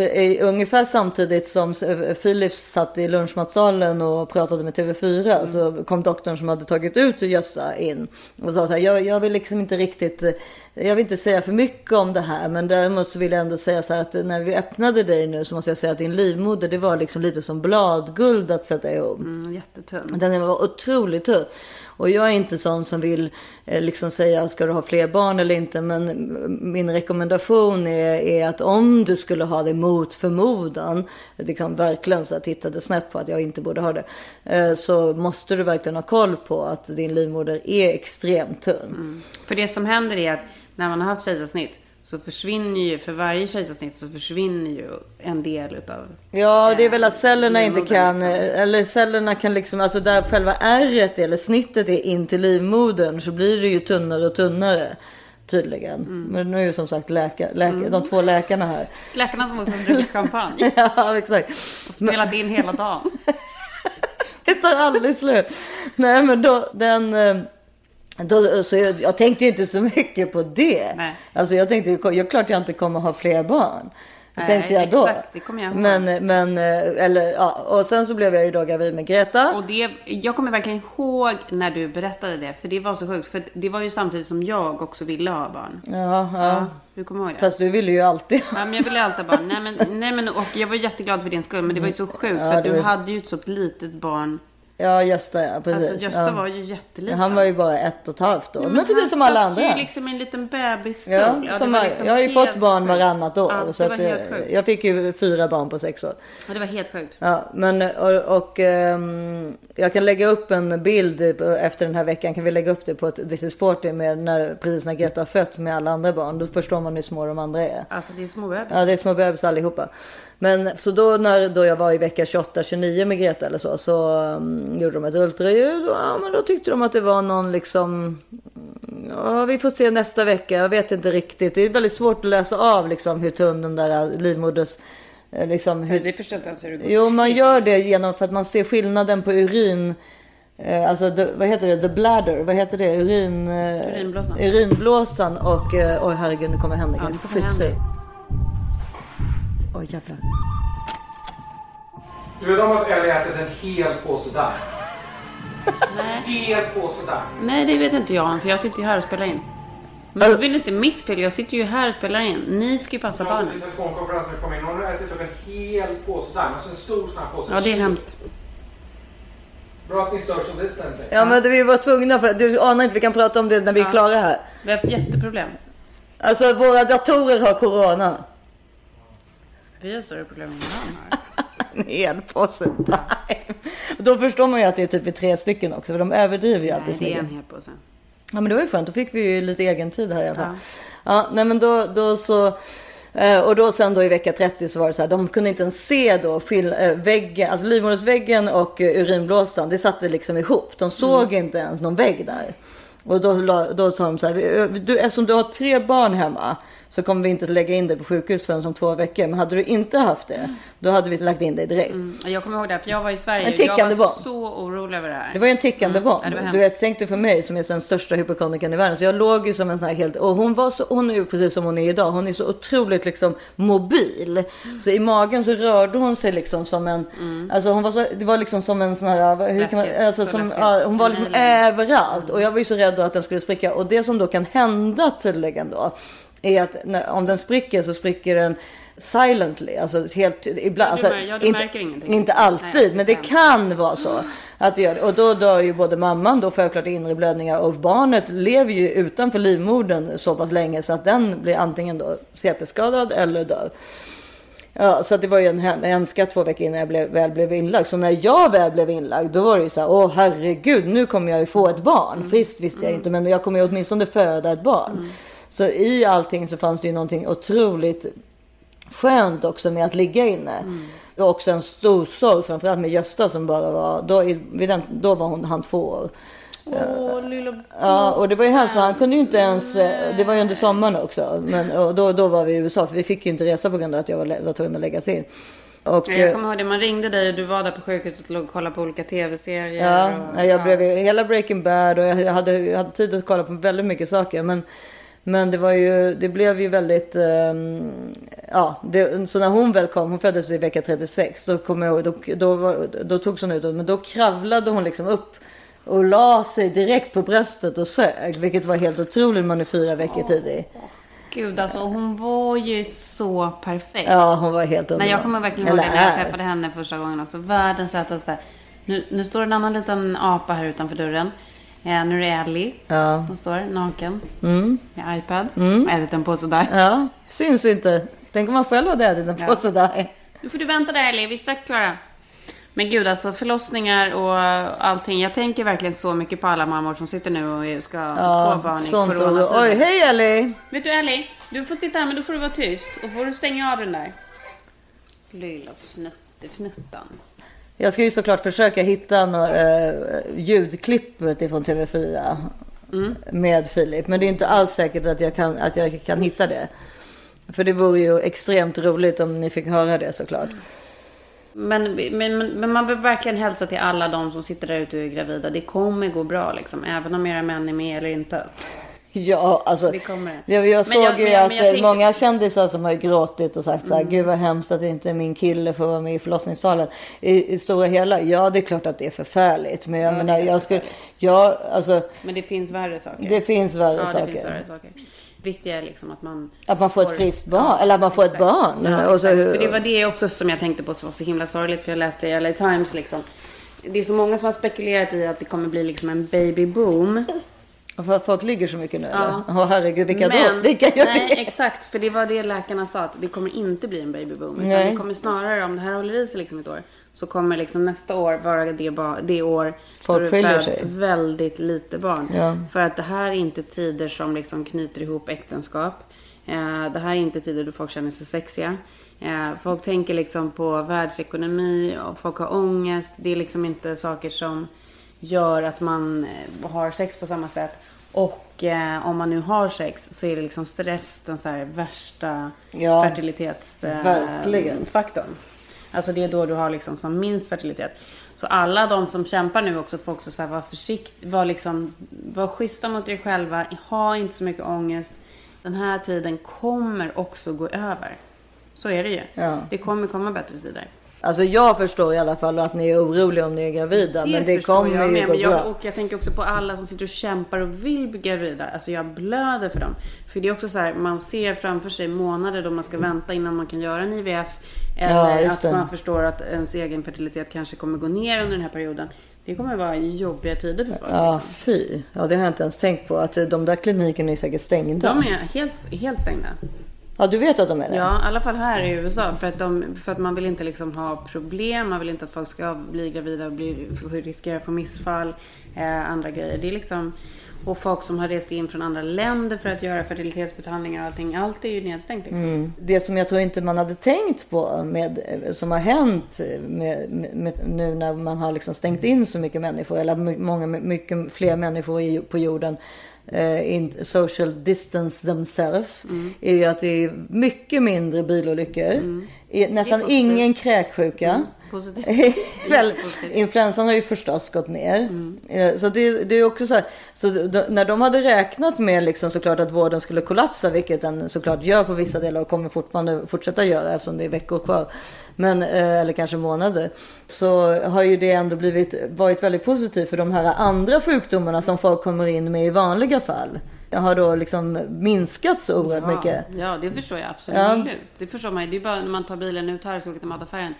eh, ungefär samtidigt som Philips satt i lunchmatsalen och pratade med TV4 så kom doktorn som hade tagit ut Gösta in och sa så här, jag, jag vill liksom inte riktigt, jag vill inte säga för mycket om det här, men däremot så vill jag ändå säga så här att när vi öppnade dig nu så måste jag säga att din livmoder, det var liksom lite som bladguld att sätta ihop. Mm, jättetunn. Den var otroligt tunn. Och jag är inte sån som vill eh, liksom säga ska du ha fler barn eller inte. Men eh, min rekommendation är, är att om du skulle ha det mot förmodan. Liksom verkligen så att tittade snett på att jag inte borde ha det. Eh, så måste du verkligen ha koll på att din livmoder är extremt tunn. Mm. För det som händer är att när man har haft kejsarsnitt så försvinner ju, för varje kejsarsnitt så försvinner ju en del utav Ja, det är väl att cellerna inte kan, eller cellerna kan liksom, alltså där själva ärret eller snittet är in till livmodern så blir det ju tunnare och tunnare. tydligen. Mm. Men nu är ju som sagt läka, läka, de två läkarna här. Läkarna som också dricker champagne. ja, exakt. Och spelat in hela dagen. Det tar aldrig slut. Nej, men då den... Då, så jag, jag tänkte inte så mycket på det. Nej. Alltså jag tänkte, jag klart jag inte kommer ha fler barn. Det tänkte jag då. exakt, det kommer jag ihåg. Men, men, eh, eller ja, och sen så blev jag ju då gravid med Greta. Och det, jag kommer verkligen ihåg när du berättade det. För det var så sjukt. För det var ju samtidigt som jag också ville ha barn. Ja, ja. Du kommer ihåg det? Fast du ville ju alltid. Ja, men jag ville alltid ha barn. Nej men, nej, men och jag var jätteglad för din skull. Men det var ju så sjukt. Ja, för du var- hade ju ett så litet barn. Ja, Gösta ja, precis. Alltså Gösta ja. var ju jätteliten. Han var ju bara ett och ett halvt år. Ja, men, precis han som alla satt andra. ju liksom i en liten bebisstol. Ja, jag, liksom jag har ju helt fått barn varannat år. Ja, så att, eh, sjukt. jag fick ju fyra barn på sex år. Ja, det var helt sjukt. Ja, men och, och ehm, jag kan lägga upp en bild efter den här veckan. Kan vi lägga upp det på ett This is 40 med när, precis när Greta har fött med alla andra barn. Då förstår man hur små de andra är. Alltså det är små bebisar. Ja, det är små bebisar allihopa. Men så då när då jag var i vecka 28-29 med Greta eller så, så um, gjorde de ett ultraljud och ja, men då tyckte de att det var någon liksom, ja vi får se nästa vecka, jag vet inte riktigt. Det är väldigt svårt att läsa av liksom hur tunn den där livmoders, eh, liksom hur... Det förstår inte ens hur det går Jo, man gör det genom för att man ser skillnaden på urin. Eh, alltså, the, vad heter det? The bladder. Vad heter det? Urin, eh, Urinblåsan. Urinblåsan och... Eh, oj, herregud, nu kommer Henrik. Ja, nu kommer Skitsur. Oj, jävlar. Du vet om att Ellie ätit en hel påse där? Nej. Hel påse där. Nej, det vet inte jag för jag sitter ju här och spelar in. Men det är väl inte mitt fel, jag sitter ju här och spelar in. Ni ska ju passa Jag har suttit barnen. i telefonkonferens när jag kom in. Hon har ätit upp en hel påse där. Alltså en stor sån här påse. Ja, det är hemskt. Bra att ni social distancing. Ja, men det, vi var tvungna för... Du anar inte, vi kan prata om det när vi är klara här. Vi har haft jätteproblem. Alltså, våra datorer har corona. Vi har större problem än han har. En hel påse. Då förstår man ju att det är typ i tre stycken också, för de överdriver ju alltid Nej, det är en hel påse. Ja men det var ju skönt, då fick vi ju lite egen tid här i alla fall. Ja, nej men då, då så, eh, och då sen då i vecka 30 så var det så här, de kunde inte ens se då eh, väggen, alltså livmodersväggen och eh, urinblåsan, det satte liksom ihop. De såg inte ens någon vägg där. Och då, då sa de så här, "Vi- du, eftersom du har tre barn hemma så kommer vi inte lägga in dig på sjukhus förrän om två veckor. Men hade du inte haft det, då hade vi lagt in dig direkt. Mm. Jag kommer ihåg det, för jag var i Sverige. En tickande jag var bomb. så orolig över det här. Det var ju en tickande bomb. Ja, du vet, tänk dig för mig som är den största hypokondrikern i världen. Så jag låg ju som en sån här helt... Och hon var så... Hon är ju precis som hon är idag. Hon är så otroligt liksom mobil. Så i magen så rörde hon sig liksom som en... Alltså hon var så... Det var liksom som en sån här... Hur kan man, alltså Så som, ja, hon var liksom Nej, överallt. Och jag var ju så rädd att den skulle spricka. Och det som då kan hända tydligen då. Är att när, om den spricker så spricker den silently. Alltså helt... Ibland, alltså, ja, inte. Inte alltid. Nej, men det kan vara så. Att det gör det. Och då dör ju både mamman då självklart inre blödningar och barnet lever ju utanför livmodern så pass länge så att den blir antingen då CP-skadad eller dör. Ja, så det var ju en hem- hemska två veckor innan jag blev, väl blev inlagd. Så när jag väl blev inlagd, då var det ju så här, åh herregud, nu kommer jag ju få ett barn. Friskt visste jag inte, men jag kommer ju åtminstone föda ett barn. Så i allting så fanns det ju någonting otroligt skönt också med att ligga inne. Och också en stor sorg, framförallt med Gösta som bara var, då, vid den, då var hon, han två år. Åh, lilla Ja, och det var ju hemskt han kunde ju inte ens, eh, det var ju under sommaren också. Men och då, då var vi i USA för vi fick ju inte resa på grund av att jag var, var tvungen att läggas in. Och, Jag eh, kommer ihåg det, man ringde dig och du var där på sjukhuset och låg och kollade på olika tv-serier. Ja, och, jag blev ju hela Breaking Bad och jag jag hade, jag hade tid att kolla på väldigt mycket saker. Men, men det var ju, det blev ju väldigt, ehm, ja, det, så när hon väl kom, hon föddes i vecka 36, då kom jag då, då, var- då togs hon ut, men då kravlade hon liksom upp och la sig direkt på bröstet och sög, vilket var helt otroligt, man är fyra veckor tidig. Gud, alltså hon var ju så perfekt. Ja, hon var helt underbar. Men jag kommer verkligen ihåg det när jag träffade henne första gången också. Världens sötaste. Nu, nu står en annan liten apa här utanför dörren. Eh, nu är det Ellie. Ja. Hon står naken Mm. med iPad. Mm. Och ätit en påse där. Ja, syns inte. Tänk om man själv hade ätit en Ja. påse där. Nu får du vänta där Ellie, vi är strax klara. Men gud alltså förlossningar och allting. Jag tänker verkligen så mycket på alla mammor som sitter nu och ska Ja, få barn i coronatiden. Oj, hej Ellie! Vet du Ellie, du får sitta här men då får du vara tyst. Och får du stänga av den där. Lilla snuttefnuttan. Jag ska ju såklart försöka hitta något, eh, ljudklippet ifrån TV4. med Filip. Men det är inte alls säkert att jag kan, att jag kan hitta det. För det vore ju extremt roligt om ni fick höra det såklart. Men, men, men, men man vill verkligen hälsa till alla de som sitter där ute och är gravida. Det kommer gå bra liksom. Även om era män är med eller inte. Ja, alltså. Det kommer. Jag, jag såg jag- ju men att men eh, många kändisar som har gråtit och sagt så här, Mm. gud vad hemskt att inte min kille får vara med i förlossningssalen. I, I stora hela, ja det är klart att det är förfärligt. Men jag Ja, menar, jag skulle, ja alltså, Men det finns värre saker. Det finns värre ja, saker. Det finns värre saker. Viktiga är liksom att man... att man får ett friskt barn, eller att man får ett barn. Ja, så, exakt. För det var det också som jag tänkte på som var så himla sorgligt. För jag läste i LA Times liksom. Det är så många som har spekulerat i att det kommer bli liksom en babyboom. För att folk ligger så mycket nu Ja. eller? Åh herregud, vilka Men, då? Vilka gör nej, det? exakt. För det var det läkarna sa. Att det kommer inte bli en babyboom. Utan Nej. det kommer snarare, om det här håller i sig liksom ett år. Så kommer liksom nästa år vara det, ba- det år Folk då det föds sig. väldigt lite barn. Ja. För att det här är inte tider som liksom knyter ihop äktenskap. Eh, det här är inte tider då folk känner sig sexiga. Eh, folk tänker liksom på världsekonomi och folk har ångest. Det är liksom inte saker som gör att man eh, har sex på samma sätt. Och eh, om man nu har sex så är det liksom stress den så här värsta Ja, fertilitetsfaktorn. faktorn. Alltså det är då du har liksom som minst fertilitet. Så alla de som kämpar nu också får också så här vara försiktiga, var liksom, var schyssta mot er själva, ha inte så mycket ångest. Den här tiden kommer också gå över. Så är det ju. Ja. Det kommer komma bättre tider. Alltså jag förstår i alla fall att ni är oroliga om ni är gravida. men det kommer jag ju med, gå men jag, bra. Och jag tänker också på alla som sitter och kämpar och vill bli gravida. Alltså jag blöder för dem. För det är också så här, man ser framför sig månader då man ska vänta innan man kan göra en IVF. Ja, Eller just att det. man förstår att ens egen fertilitet kanske kommer gå ner under den här perioden. Det kommer vara jobbiga tider för folk. Ja, liksom. fy. Ja, det har jag inte ens tänkt på. Att de där klinikerna är säkert stängda. De är helt, helt stängda. Ja, du vet att de är det? Ja, i alla fall här i USA. För att, de, för att man vill inte liksom ha problem. Man vill inte att folk ska bli gravida och bli, riskera att få missfall. Eh, andra grejer. Det är liksom... Och folk som har rest in från andra länder för att göra fertilitetsbehandlingar och allting. Allt är ju nedstängt. Liksom. Mm. Det som jag tror inte man hade tänkt på med, som har hänt med, med, med, nu när man har liksom stängt in så mycket människor, eller många, mycket fler människor på jorden, eh, in, social distance themselves, är ju att det är mycket mindre bilolyckor, är nästan ingen kräksjuka. Positivt. Influensan har ju förstås gått ner. Eh, Så det, det är också så här, så när de hade räknat med liksom såklart att vården skulle kollapsa, vilket den såklart gör på vissa delar och kommer fortfarande fortsätta göra eftersom det är veckor kvar. Men, eh, eller kanske månader. Så har ju det ändå blivit, varit väldigt positivt för de här andra sjukdomarna som folk kommer in med i vanliga fall. Har då liksom minskat så oerhört Ja, mycket. ja, det förstår jag absolut. Ja. Det förstår man ju. Det är bara när man tar bilen ut här och ska åka till mataffären.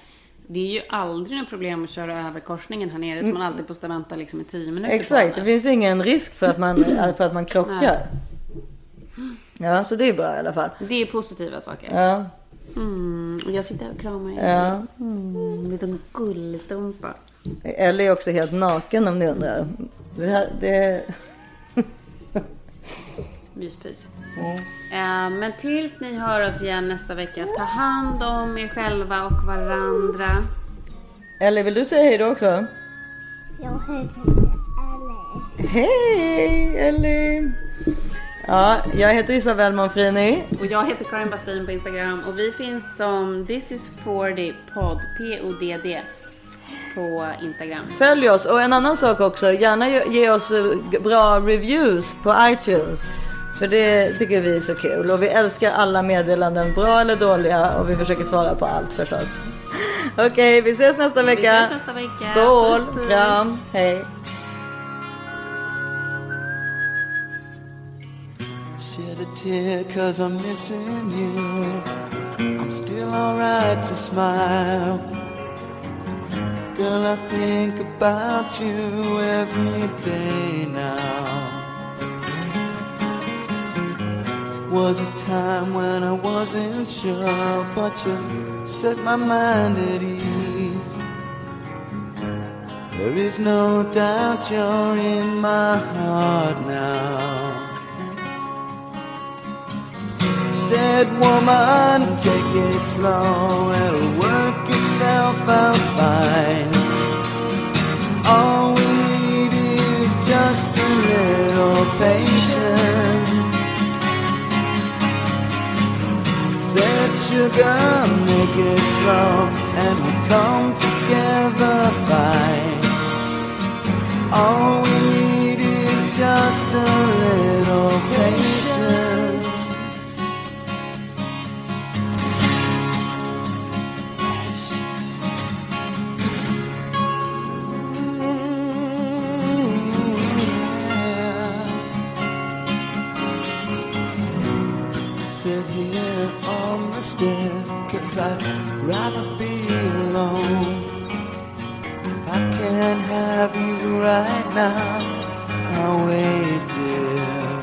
Det är ju aldrig något problem att köra över korsningen här nere. Så man alltid måste vänta liksom i tio minuter Exakt, det finns ingen risk för att man, för att man krockar. Nej. Ja, så det är bra i alla fall. Det är positiva saker. Ja. Mm, jag sitter och kramar er. Ja. Mm, liten gullstumpa. Ellie är också helt naken om ni undrar. Det här, det... Myspys. Mm. Eh, men tills ni hör oss igen nästa vecka, ta hand om er själva och varandra. Ellie, vill du säga hej då också? Jag heter Ellie. Hej Ellie! Ja, jag heter Isabelle Monfrini. Och jag heter Karin Bastin på Instagram och vi finns som This is 40 podd, P-O-D-D, på Instagram. Följ oss och en annan sak också. Gärna ge- oss bra reviews på iTunes. För det tycker vi är så kul. Och vi älskar alla meddelanden, bra eller dåliga. Och vi försöker svara på allt förstås. Okej, vi ses nästa vecka. ses nästa vecka. Skål, kram, hej. Tear cause I'm missing you. I'm still alright to smile. Girl, I think about you every day now. Was a time when I wasn't sure, but you set my mind at ease. There is no doubt you're in my heart now. Said woman, take it slow, it'll work itself out fine. All we need is just a little patience. Said sugar, make it slow, and we'll come together fine. All we need is just a right now, I'll wait there.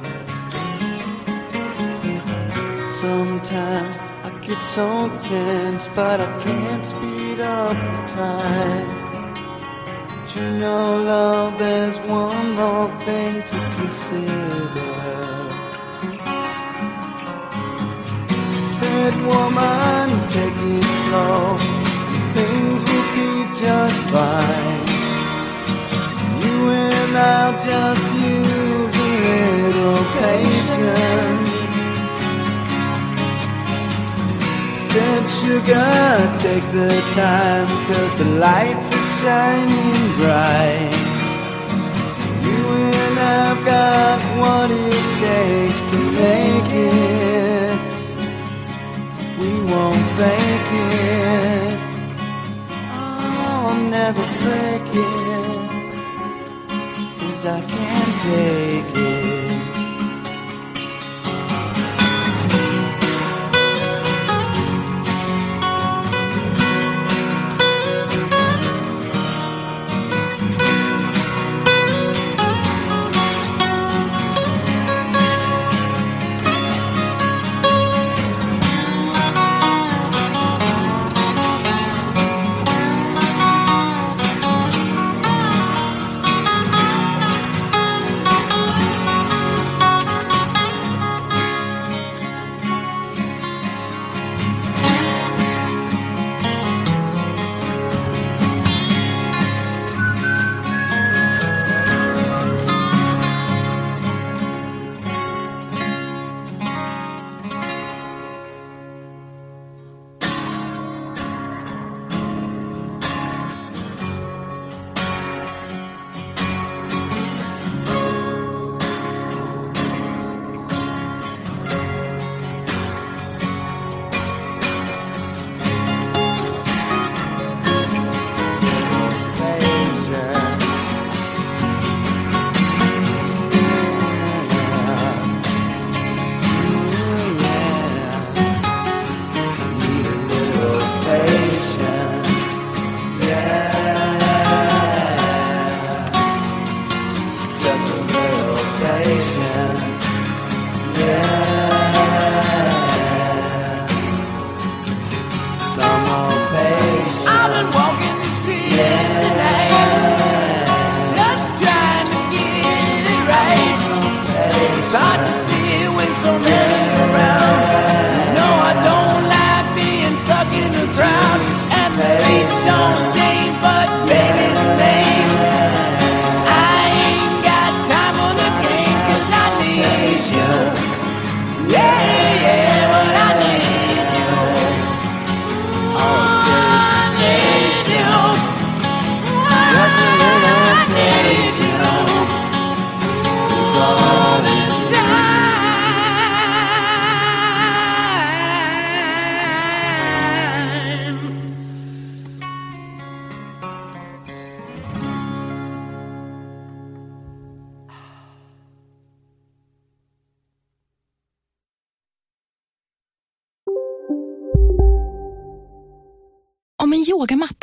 Sometimes I get so tense, but I can't speed up the time. But you know, love, there's one more thing to consider. Said woman, take it slow. Things will be just fine. I'll just use a little patience. Said sugar, take the time, cause the lights are shining bright. You and I've got what it takes to make it. We won't fake it. Oh, I'll never break it. I can't take it.